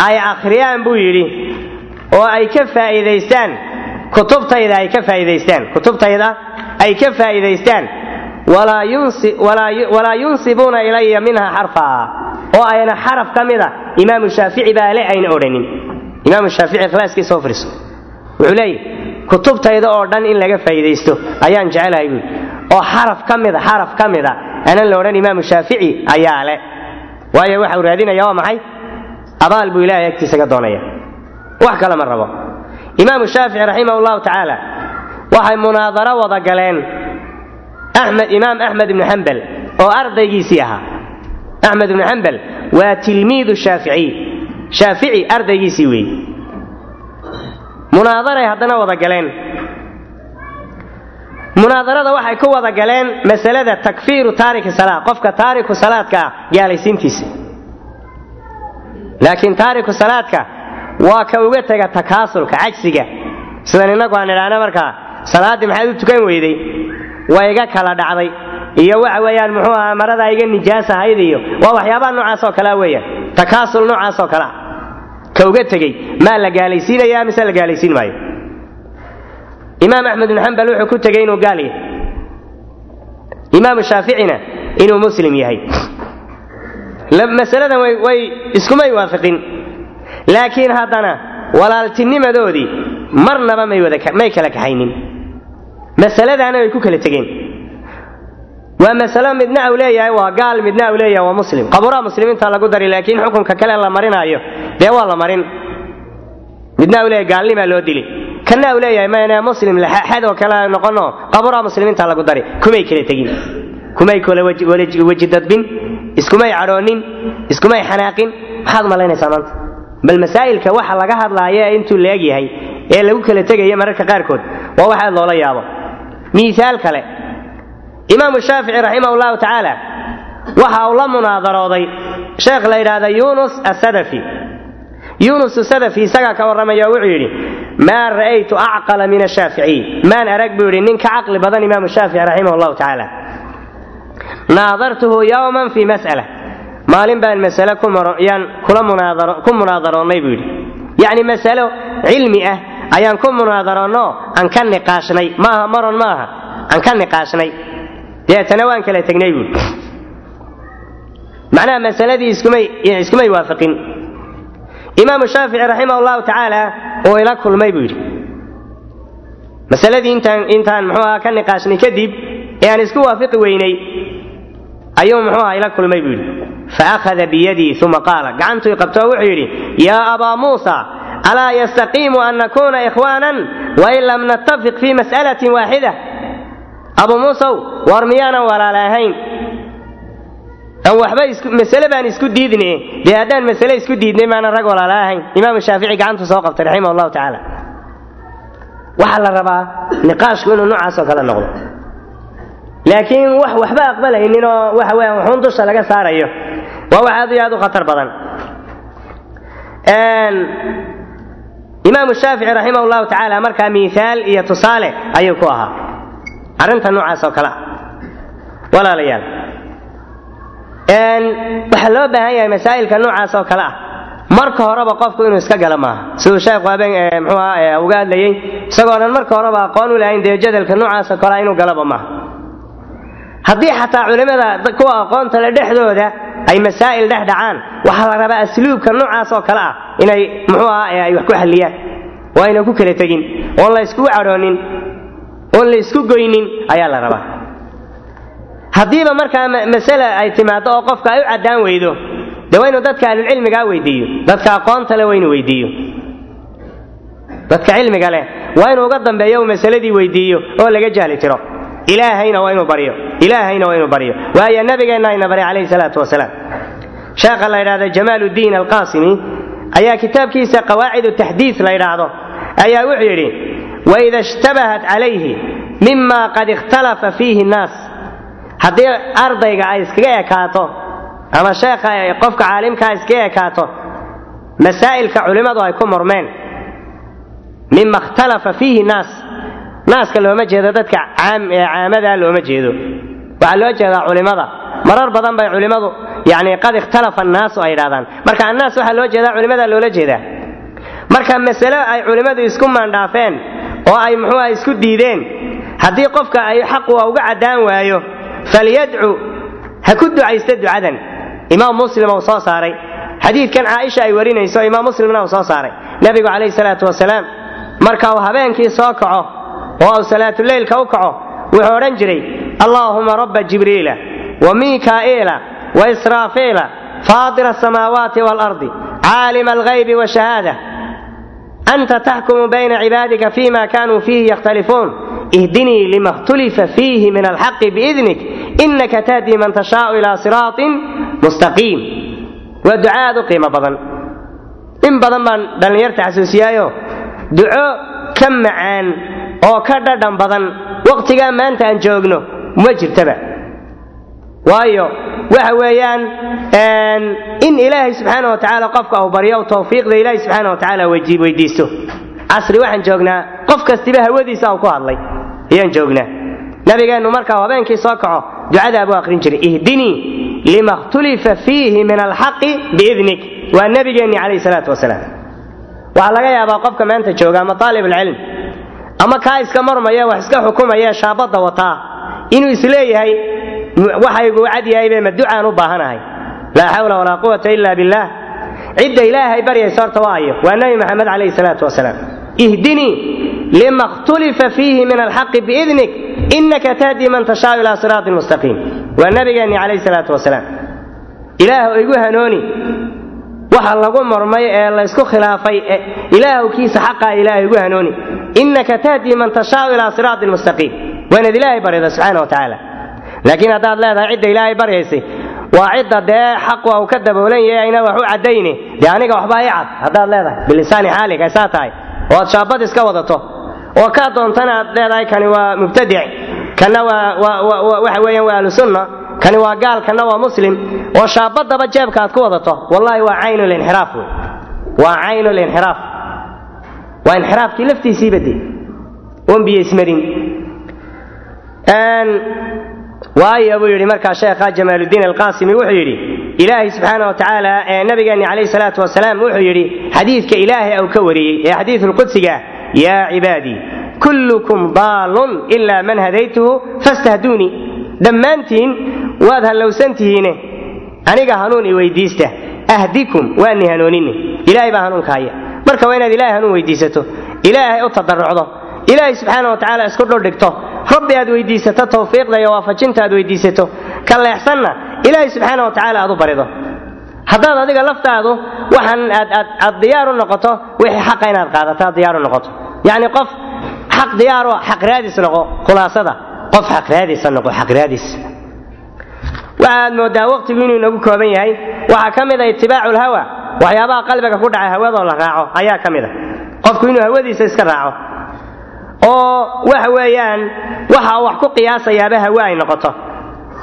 ay akhriyaan buu yidhi oo ay ka faa'iidaystaan kutubtayda ay ka faa'iidaystaan kutubtayda ay ka faa'iidaystaan. Walaa yunsibuuna ilaya minha xarfaa oo ayna xaraf ka mida imaamu shaafici baa le ayna odhanin. Imaamu shaafici ikhlaaskiisa oo firiso wuxuu leeyahy kutubtayda oo dhan in laga faa'iidaysto ayaan jecelahay buui oo xaraf ka mida xaraf ka mida aanan la odhan imaamu shaafici ayaa le waayo waxau raadinaya waa maxay? Abaal buu ilahay agtiisa ka doonaya. Wax kale ma rabo. Imaamu shaafici raximah llahu tacaala waxay munaadaro wada galeen. Axmed imaam axmed ibnu xambal oo ardaygiisii ahaa. Axmed ibnu xambal waa tilmiidu shaaficiy shaafici ardaygiisii weeye munaadaray haddana wada galeen. Munaadarada waxay ku wada galeen masalada takfiiru taariki salaa qofka taariku salaadka ah gaalaysiintiisa. Laakiin taariku salaadka waa ka uga tega takaasulka cajsiga. Sidan innagu aan idhaahna markaa salaaddii maxaad u tukan weyday waa iga kala dhacday. Iyo waxa weeyaan muxuu ahaa maradaa iga nijaas ahayd iyo waa waxyaabaha noocaas oo kalea weeyaan. Takaasul noocaas oo kalea ka uga tegey. Maa la gaalaysiinaya mise la gaalaysiin maayo imaam axmed bin xambal wuxuu ku tegey inuu gaal yahay. Imaamu shaaficina inuu muslim yahay. Masaladan way iskumay waafiqin laakiin haddana walaaltinimadoodii marnaba may kala kaxaynin. Masaladaana way ku kala tegeen waa masalo midna u leeyahay waa gaal midna u leeyahay waa muslim. Qabuuraha muslimiinta lagu dari laakiin xukunka kale la marinaayo. Dee waa la marin. Midna u leeyahay gaalnimaa loo dili. Kana u leeyahay mayna muslim xad oo kale noqono? Qabuuraha muslimiinta lagu dari kumay kala tegin. Kumay kala weji dadbin. Iskumay cadhoonin iskumay xanaaqin. Maxaad malaynaysaa maanta? Bal masaa'ilka waxa laga hadlaaya intuu la egyahay ee lagu kala tegaya mararka qaarkood waa wax aad loola yaabo. Miisaal kale imaamu shaafici raximah llahu tacaala waxa uu la munaadarooday sheekh la yidhaahda yunus asadafi yunus sadafi isagaa ka warramaya wuxuu yidhi maa ra'aytu acqala min ashaaficiy maan arag buu yidhi nin ka caqli badan imaamu shaafici raximah llahu tacaala. Naadartuhu yowman fii mas'ala. Maalin baan masale yaan ku munaadaroonnay buu yidhi. Yacni masalo cilmi ah ayaan ku munaadaroonno aan ka niqaashnay. Maaha maron maaha aan ka niqaashnay deetana waan kala tegnay buui macnaha masaladii iskumay waafaqin. Imaamu shaafici raximah llahu tacaala uu ila kulmay buu yidhi. Masaladii intaan muxuu aha ka niqaashnay kadib ee aan isku waafiqi weynay ayuu muxuu aha ila kulmay buu yidhi. Faakhada biyadii uma qaala gacantuu qabto oo wuxuu yidhi yaa abaa muusa alaa yastaqiimu an nakuuna ikhwaanan wain lam nattafiq fii mas'alatin waaxida abuu muusow war miyaanan walaala ahayn aan waxba masale baan isku diidne dee haddaan masale isku diidnay maanan rag walaala ahayn imaamu shaafici gacantu soo qabtay raximah allahu tacaala. Waxaa la rabaa niqaashku inuu noocaas oo kale noqdo. Laakiin wax waxba aqbalaynin oo waxa weya wuxuun dusha laga saarayo. Waa wax aad iyo aad u khatar badan. Imaamu shaafici raximah llahu tacaala markaa miihaal iyo tusaale ayuu ku ahaa arrinta noocaas oo kale. Ah walaalayaal waxaa loo baahan yahay masaa'ilka noocaas oo kale ah. Marka horeba qofku inuu iska gala maaha. Siduu sheekhu habeen mxuu aha uga hadlayey isagoonan marka horeba aqoon u lahayn dee jadalka noocaas oo kalea inuu galaba maaha. Haddii xataa culimmada kuwa aqoonta le dhexdooda ay masaa'il dhex dhacaan waxaa la rabaa asluubka noocaas oo kale ah inay muxuu aha ay wax ku xalliyaan. Oo ayna ku kala tegin. Oon la iskugu cadhoonin oon la isku goynin ayaa la rabaa. Haddiiba markaa masale ay timaado oo qofka ay u caddaan weydo dee waa dadka ahlulcilmigaa weydiiyo dadka aqoonta leh waa weydiiyo. Dadka cilmiga leh waa inuu uga dambeeyo uu masaladii weydiiyo oo laga jahli tiro ilaahayna waa inuu baryo ilaahayna waa inuu baryo. Waayo nabigeenna ayna baray calayhi salaatu wasalaam. Sheekha la yidhahda jamaaluddiin alqaasimi ayaa kitaabkiisa qawaacidu taxdiid la yidhaahdo. Ayaa wuxuu yidhi waida ishtabahat calayhi mima qad ikhtalafa fiihi nnaas haddii ardayga ay iskaga ekaato ama sheekha qofka caalimkaa iskaga ekaato masaa'ilka culimmadu ay ku murmeen mima ikhtalafa fiihi naas naaska looma jeedo dadka caamada looma jeedo waxaa loo jeedaa culimmada marar badan bay culimmadu yani qad ikhtalafa annaasu ay yidhahdaan marka annaas waxaa loo jeedaa culimmada loola jeedaa marka masalo ay culimmadu isku maandhaafeen oo ay muxuuha isku diideen. Haddii qofka ay xaqu uga caddaan waayo falyadcu ha ku ducaysta ducadan. Imaam muslim uu soo saaray. Xadiidkan caaisha ay warinayso imaam muslimna uu soo saaray. Nebigu calayhi salaatu wasalaam marka uu habeenkii soo kaco oo uu salaatuleylka u kaco wuxuu odhan jiray allaahuma rabba jibriila wa miikaa'iila wa israafiila faatira asamaawaati waalardi caalima alghaybi washahaada anta taxkumu bayna cibaadika fima kanuu fiihi yakhtalifuun ihdinii lima اkhtulifa fiihi min alxaqi biidnik inaka tahdii man tashaau ilaa siraaطin mustaqiim waa duca aad u qiimo badan in badan baan dhallinyarta xasuusiyaayo duco ka macaan oo ka dhadhan badan waqtigaa maanta aan joogno waxa weeyaan in ilaahay subxaana wa tacaala qofka uu baryo tawfiiqda ilaahay subxaana wa tacaala weydiisto. Casri waxaan joognaa qof kastiba hawadiisa uu ku hadlay. Ayaan joognaa. Nabigeennu markaa habeenkii soo kaco ducadaa buu aqrin jiray. Ihdinii lima khtulifa fiihi min alxaqi biidnik. Waa nabigeenni calayhi salaatu wasalaam. Waxaa laga yaabaa qofka maanta jooga ama aalib alcilm ama kaa iska marmaya wax iska xukumaya shaabadda wataa inuu is leeyahay waxaygu cad yahay ma ducaan u baahanahay? Laa xawla walaa quwata ila billah. Cidda ilaahay baryaysa horta waayo waa nebi maxamed calayhi salaatu wasalaam ihdinii lima khtulifa fiihi min alxaqi biidnik inaka tahdii man tashaau ilaa siraatin mustaqiim. Waa nabigeenni calayhi salaatu wasalaam ilaah igu hanooni. Waxa lagu murmay ee laysku khilaafay ilaahwkiisa xaqaa ilaah igu hanooni. Inaka tahdii man tashaau ilaa siraatin mustaqiim. Waa inaad ilaahay baryada subxaana wa tacaala laakiin haddaad leedahay cidda ilaahay baryaysay waa cidda dee xaqu uu ka daboolan yahay ayna wax u caddayni. Dee aniga waxbaa i cad haddaad leedahay. Bilisaani xaalik ay saa tahay. Oo aad shaabad iska wadato. Oo kaa doontana aad leedahay kani waa mubtadic. Kana waxa weeyaan waa ahlu sunna. Kani waa gaal kana waa muslim. Oo shaabadaba jeebka aad ku wadato. Wallahi waa caynulinxiraaf wey waa caynulinxiraaf waa inxiraafkii laftiisiiba dee. Oon biyo ismarin waayo buu yidhi markaa sheekha jamaaludiin alqaasimi wuxuu yidhi ilaahay subxaana wa tacaala ee nabigeenni calayhi salaatu wasalaam wuxuu yidhi xadiidka ilaahay au ka wariyey ee xadiidulqudsiga yaa cibaadii kullukum daalun ilaa man hadaytuhu fastahduunii dhammaantiin waad hallowsantihiine aniga hanuun i weydiista ahdikum waani hanuunini ilahay baa hanuunka marka waa inaad ilahay hanuun weydiisato ilaahay u tadarucdo ilaahay subxaana wa tacaala isku dhuldhigto rabbi aad weydiisato tawfiiqda iyo waafajinta aad weydiisato. Ka leexsanna ilaahay subxaana wa tacaala aad u barido. Haddaad adiga laftaadu waxaan aad diyaar u noqoto wixii xaqa inaad qaadato aad diyaar u noqoto. Yacni qof xaq diyaaro xaq raadis noqo khulaasada. Qof xaq raadisa noqo xaq raadis. Waxaad moodaa waqtigu inuu inagu kooban yahay. Waxaa ka mid a itibaacu lhawa waxyaabaha qalbiga ku dhaca hawadoo la raaco ayaa ka mid a qofku inuu hawadiisa iska raaco oo waxa weeyaan waxa uu wax ku qiyaasayaaba hawa ay noqoto.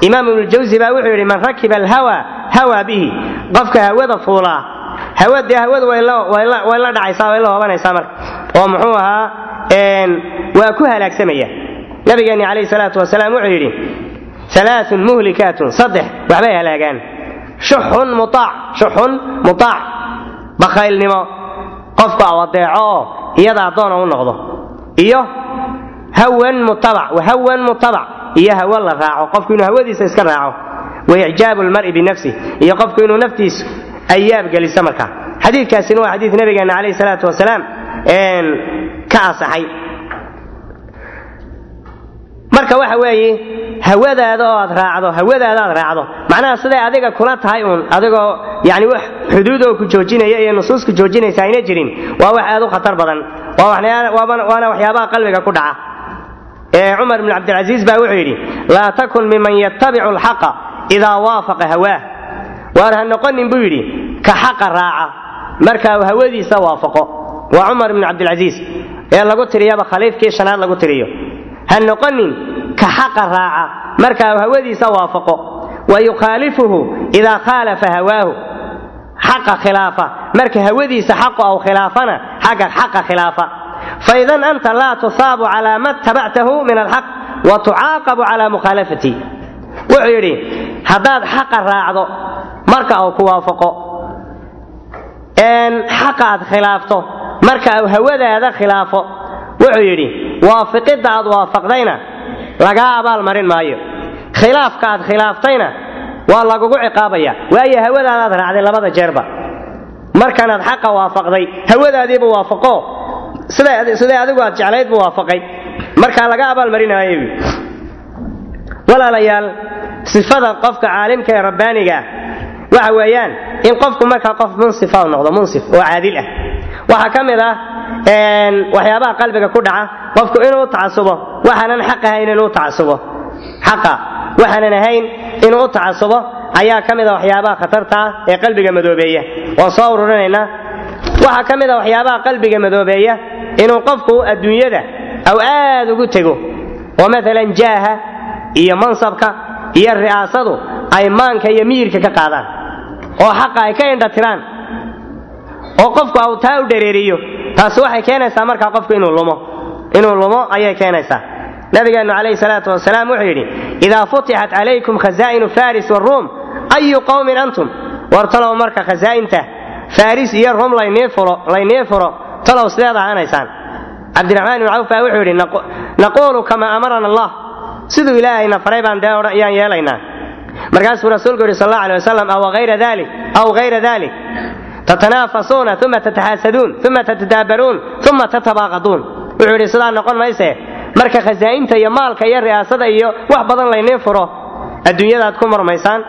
Imaam ibnujawsi baa wuxuu yidhi man rakiba alhawa hawa bihi. Qofka hawada fuulaa hawa dee hawadu way la dhacaysaa way la hoobanaysaa marka. Oo muxuu ahaa waa ku halaagsamaya nabigeenni calayhi salaatu wasalaam wuxuu yidhi alaaun muhlikaatun saddex waxbay halaagaan. Shuxun mutaac shuxun mutaac bakhaylnimo qofku aw adeeco oo iyada addoona u noqdo iyo hawan mutabac hawan mutabac iyo hawo la raaco. Qofku inuu hawadiisa iska raaco waicjaabu lmari binafsih iyo qofku inuu naftiisu ayaab geliso markaa xadiidkaasina waa xadiid nabigeena calayhi salaatu wasalaam ka asaxay marka waxa weeye hawadaada oo aad raacdo hawadaada aad raacdo. Macnaha siday adiga kula tahay uun adigoo yani wax xuduud oo ku joojinaya iyo nusuus ku joojinaysa ayna jirin. Waa wax aad u khatar badan. Waana waxyaabaha qalbiga ku dhaca. Cumar bn cabdilcasiis baa wuxuu yidhi laa takun miman yattabicu alxaqa idaa waafaqa hawaah waan ha noqonin buu yidhi ka xaqa raaca marka hawadiisa waafaqo. Waa cumar bn cabdilcasiis. Ee lagu tiriyaba khaliifkii shanaad lagu tiriyo. Ha noqonin ka xaqa raaca. Marka uu hawadiisa waafaqo. Wa idaa khaalafa hawaahu. Xaqa khilaafa. Marka hawadiisa xaqu aw khilaafana xagga xaqa khilaafa. Faidan anta laa tusaabu calaa ma tabactahu min alxaq wa tucaaqabu calaa mukhaalafati. Wuxuu yidhi haddaad xaqa raacdo marka uu ku waafaqo. Xaqa aad khilaafto marka uu hawadaada khilaafo. Wuxuu yidhi waafiqidda aad waafaqdayna lagaa abaal marin maayo. Khilaafka aad khilaaftayna waa lagugu ciqaabaya. Waayo hawadaadaad raacday labada jeerba. Markanaad xaqa waafaqday hawadaadiibu waafaqo. Siday adigu aad jeclayd buu waafaqay. Markaa laga abaalmarinaayo walaalayaal sifada qofka caalimka ee rabbaaniga ah waxa weeyaan in qofku markaa qof munsifa noqdo munsif oo caadil ah. Waxaa ka mid ah waxyaabaha qalbiga ku dhaca qofku inuu tacasubo waxaanan xaq ahayn inuu tacasubo. Xaqa waxaanan ahayn inuu u tacasubo ayaa ka mid a waxyaabaha khatarta ah ee qalbiga madoobeeya. Waan soo ururinaynaa. Waxaa ka mid a waxyaabaha qalbiga madoobeeya inuu qofku adduunyada aw aad ugu tego. Oo maalan jaaha iyo mansabka iyo ri'aasadu ay maanka iyo miyirka ka qaadaan. Oo xaqa ay ka indhatiraan. Oo qofku aw taa u dhereeriyo. Taasi waxay keenaysaa markaa qofku inuu lumo. Inuu lumo ayay keenaysaa nabigeennu calayhi salaatu wasalaam wuxuu yidhi idaa futixat calaykum khazaa'inu faris waruum ayu qowmin antum? War talow marka khazaa'inta faris iyo rum laynii furo talow sideed ahanaysaan cabdiraxmaan ibn cawf wuxuu yidhi naquulu kama amarana allah. Siduu ilaahayna faray baan dee yaan yeelaynaa. Markaasuu rasuulku yidhi sal allahu alay wasalam aw hayra dalik aw hayra dalik tatanaafasuuna uma tataxaasaduun uma tatadaabaruun uma tatabaaqaduun wuxuu yidhi sidaa noqon mayse marka khasaa'inta iyo maalka iyo ri'aasada iyo wax badan layniin furo adduunyadaad ku murmaysaan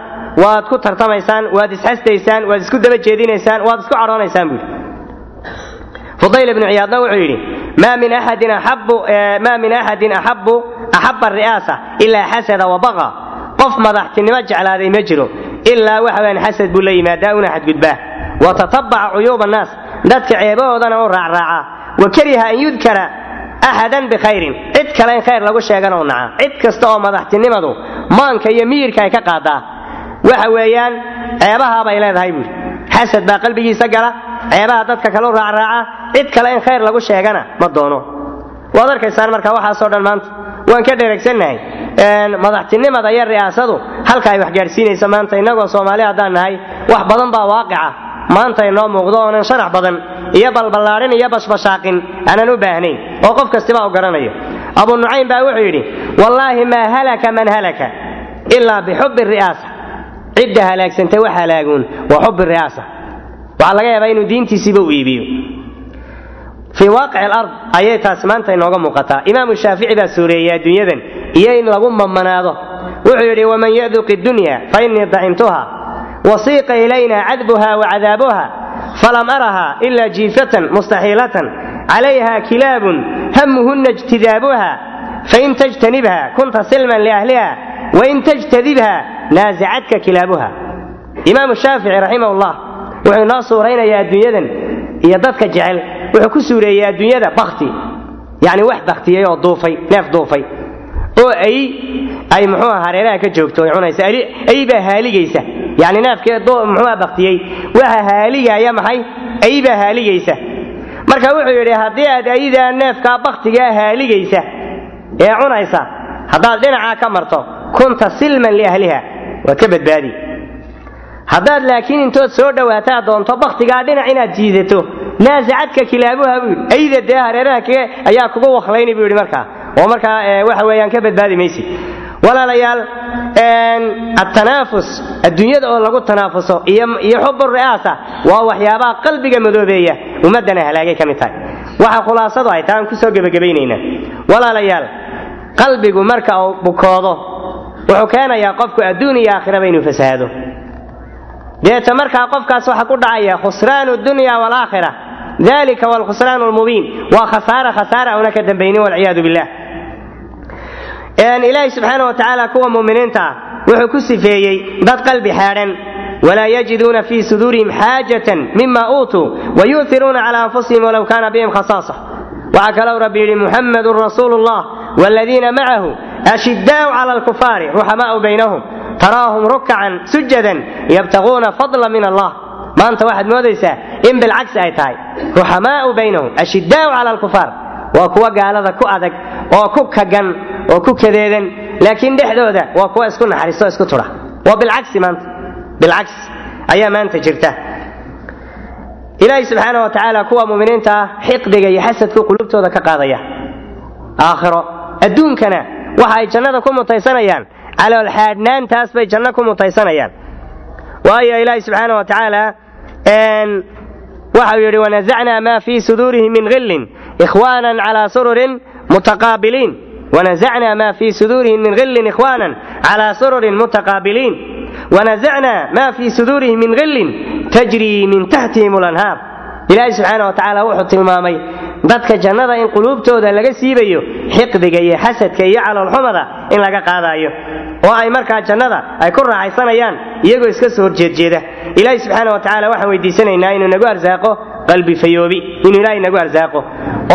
waad ku tartamaysaan waad isxastaysaan waad isku daba jeedinaysaan waad isku cadhoonaysaan buu yidhi. Fudayl ibnu ciyaadna wuxuu yidhi maa min axadin axabu axabu axaba ari'aasa ilaa xasada wabaqa qof madaxtinimo jeclaaday ma jiro ilaa waxa weyaan xasad buu la yimaadaa una xadgudbaa. Wa tatabaca cuyuuba annaas dadka ceebahoodana u raacraaca. Wa kariha an yudkara axadan bikhayrin cid kale in khayr lagu sheegana u naca cid kasta oo madaxtinimadu maanka iyo miyirka ay ka qaadaa waxa weeyaan ceebahaabay leedahay buuri xasad baa qalbigiisa gala ceebaha dadka kale u raacraaca cid kale in khayr lagu sheegana ma doono waad arkaysaan marka waxaasoo dhan maanta waan ka dheregsannahay madaxtinimada iyo ri'aasadu halka ay waxgaadhsiinayso maanta innagoo soomaali haddaan nahay wax badan baa waaqica maanta inoo muuqdo oonan sharax badan iyo balballaadhin iyo bashbashaaqin aanan u baahnayn oo qof kastiba u garanayo. Abu nucaym baa wuxuu yidhi wallaahi maa halaka man halaka ilaa bixubbi ri'aasa. Cidda halaagsantay wax halaaguun waa xubbi ri'aasa. Waxaa laga yaabaa inuu diintiisiiba u iibiyo. Fii waaqici alard ayay taasi maanta inooga muuqataa. Imaamu shaafici baa suureeyey adduunyadan iyo in lagu mamanaado. Wuxuu yidhi waman yaduqi dunya fa innii dacimtuha wasiiqa ilayna cadbuha wacadaabuha falam araha ila jiifatan mustaxiilatan calayha kilaabun hamuhunna ijtidaabuha fain tajtanibha kunta silman liahliha wain tajtadibha naasacadka kilaabuha. Imaamu shaafici raximah llah wuxuu inoo suuraynayaa adduunyadan iyo dadka jecel wuxuu ku suureeyey adduunyada bakti yani wax baktiyey oo duufay neef duufay oo ay ay muxuuha hareeraha ka joogto ay cunaysa. Ay baa haaligaysa. Yani neefkee muxuuha baktiyey. Waxa haaligaya maxay? Ay baa haaligaysa. Marka wuxuu yidhi haddii aad aydaa neefkaa baktigaa haaligaysa ee cunaysa haddaad dhinacaa ka marto kunta silman liahliha waad ka badbaadi. Haddaad laakiin intood soo dhowaataa doonto baktigaa dhinac inaad jiidato naasacadka kilaabuha buu yidhi. Ayda dee hareeraha kee ayaa kuga waklayni buu yidhi markaa oo markaa waxa weeyaan ka badbaadi maysid. Walaalayaal atanaafus adduunyada oo lagu tanaafuso iyo xubu ri'aasa waa waxyaabaha qalbiga madoobeeya ummaddana halaagay ka mid tahay. Waxa khulaasadu ay taa aan gebagabaynaynaa. Walaalayaal qalbigu marka uu bukoodo wuxuu keenayaa qofku adduun iyo aakhiraba inuu fasahado deeta markaa qofkaas waxa ku dhacaya khusraanu dunya waalaakhira dalika waalkhusraanu lmubiin waa khasaara khasaara una ka dambaynin walciyaadu billah ilaahi subxaana wa tacaala kuwa muminiinta ah wuxuu ku sifeeyey dad qalbi xaadhan walaa yajiduuna fii suduurihim xaajatan mima uutuu wayu'iruuna cala anfusihim walow kaana bihim khasaasa. Waxaa kalou rabbi yidhi muxamadun rasuulu llah macahu ashidaau cala alkufaari ruxamaau baynahum taraahum rukacan sujadan yabtaguuna fadla min allah. Maanta waxaad moodaysaa in bilcagsi ay tahay. Ruxamaau baynahum ashidaau cala alkufaar. Waa kuwa gaalada ku adag oo ku kagan oo ku kadeedan laakiin dhexdooda waa kuwa isku naxariisto isku tura waa bilcagsi maanta. Bilcagsi ayaa maanta jirta. Ilaahi subxaana wa tacaala kuwa muminiinta ah xiqdiga iyo xasadku qulubtooda ka qaadaya. Aakhiro adduunkana waxa ay jannada ku mutaysanayaan caloolxaadhnaantaas bay janno ku mutaysanayaan. Waayo ilaahi subxaana wa tacaala waxau yidhi wanasacnaa maa fii suduurihim min hillin ikhwaanan calaa sururin mutaqaabiliin wanazacnaa maa fii suduurihim min hillin ikhwaanan calaa sururin mutaqaabiliin wanazacnaa maa fii suduurihim min hillin tajrii min taxtihim lanhaar ilaahay subxaana watacaala wuxuu tilmaamay dadka jannada in quluubtooda laga siibayo xiqdiga iyo xasadka iyo caloolxumada in laga qaadaayo oo ay markaa jannada ay ku raaxaysanayaan iyagoo iska soo horjeedjeeda ilaahay subxaana watacaala waxaan weydiisanaynaa inuu nagu arsaaqo qalbi fayoobi inuu ilaahay nagu arsaaqo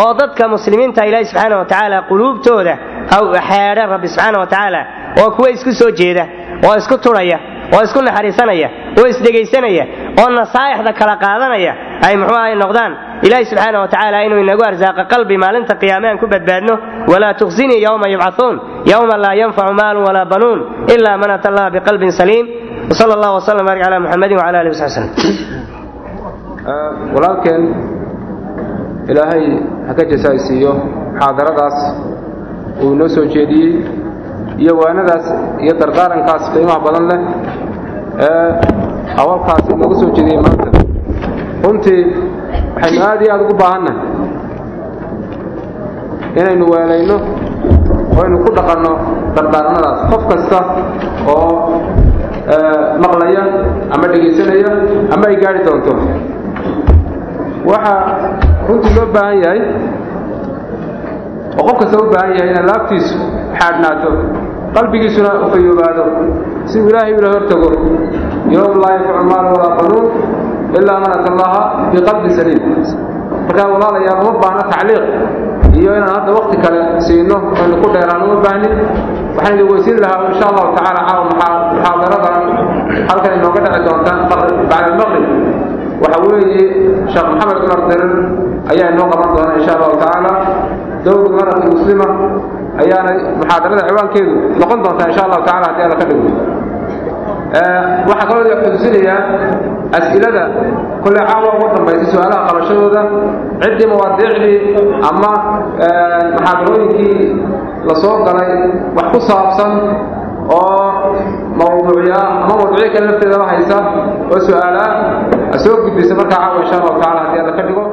oo dadka muslimiinta ilaahay subxaana watacaala quluubtooda quluubtooda xeedha rabbi subxaana wa tacaala oo kuwa isku soo jeeda oo isku turaya oo isku naxariisanaya oo isdhegaysanaya oo nasaaixda kala qaadanaya. Ay muxuu ahay noqdaan? Ilaahi subxaana wa tacaala inuu inagu arsaaqa qalbi maalinta qiyaame aan ku badbaadno. Walaa tuqsinii yowma yubcathuun yowma laa yanfacu maalun walaa banuun ila man ata allaha biqalbin saliim. Wsala allah wslam barik cala muxamedin wcala alihi wasabi slm walaalkeen ilaahay ha ka jasaaysiiyo muxaadaradaas uu inoo soo jeediyey iyo waanadaas iyo dardaarankaas qiimaha badan leh ee awalkaas inooga soo jeediyey maanta. Runtii waxaynu aad iyo aad ugu baahannahay inaynu weelayno oo aynu ku dhaqanno dardaaranadaas qof kasta oo maqlaya ama dhegaysanaya ama ay gaari doonto waxaa runtii loo baahan yahay oo qof kasta u baahan yahay inay laabtiisu xaadhnaato qalbigiisuna u fayoobaado si uu ilaahay ula hortago yowm laa yanfacu maal walaa banuun ilaa man ata allaha biqalbin saliim. Markaa walaalayaal uma baahna tacliiq iyo inaan hadda wakti kale siino aynu ku dheeraan uma baahnin waxaan idin weysiin lahaa insha allahu tacaala caawa muxaadaradan halkan inooga dhici doonta bacda almaqrib. Waxa weeye sheekh maxamed cumar dirir ayaa inoo qaban doona insha allahu tacaala dowr marati muslima ayaana muxaadarada ciwaankeedu noqon doontaa insha allahu tacala haddii alla ka dhigo waxaa kaloo idin xusuusinayaa as'ilada kolley caawa ugu dambaysa su'aalaha qabashadooda ciddii mawaadiicdii ama muxaadarooyinkii la soo galay wax ku saabsan oo mawduucya ama mawduucyo kale lafteedaba haysa oo su'aalaa soo gudbisa markaa caawa insha allahu tacala haddii alla ka dhigo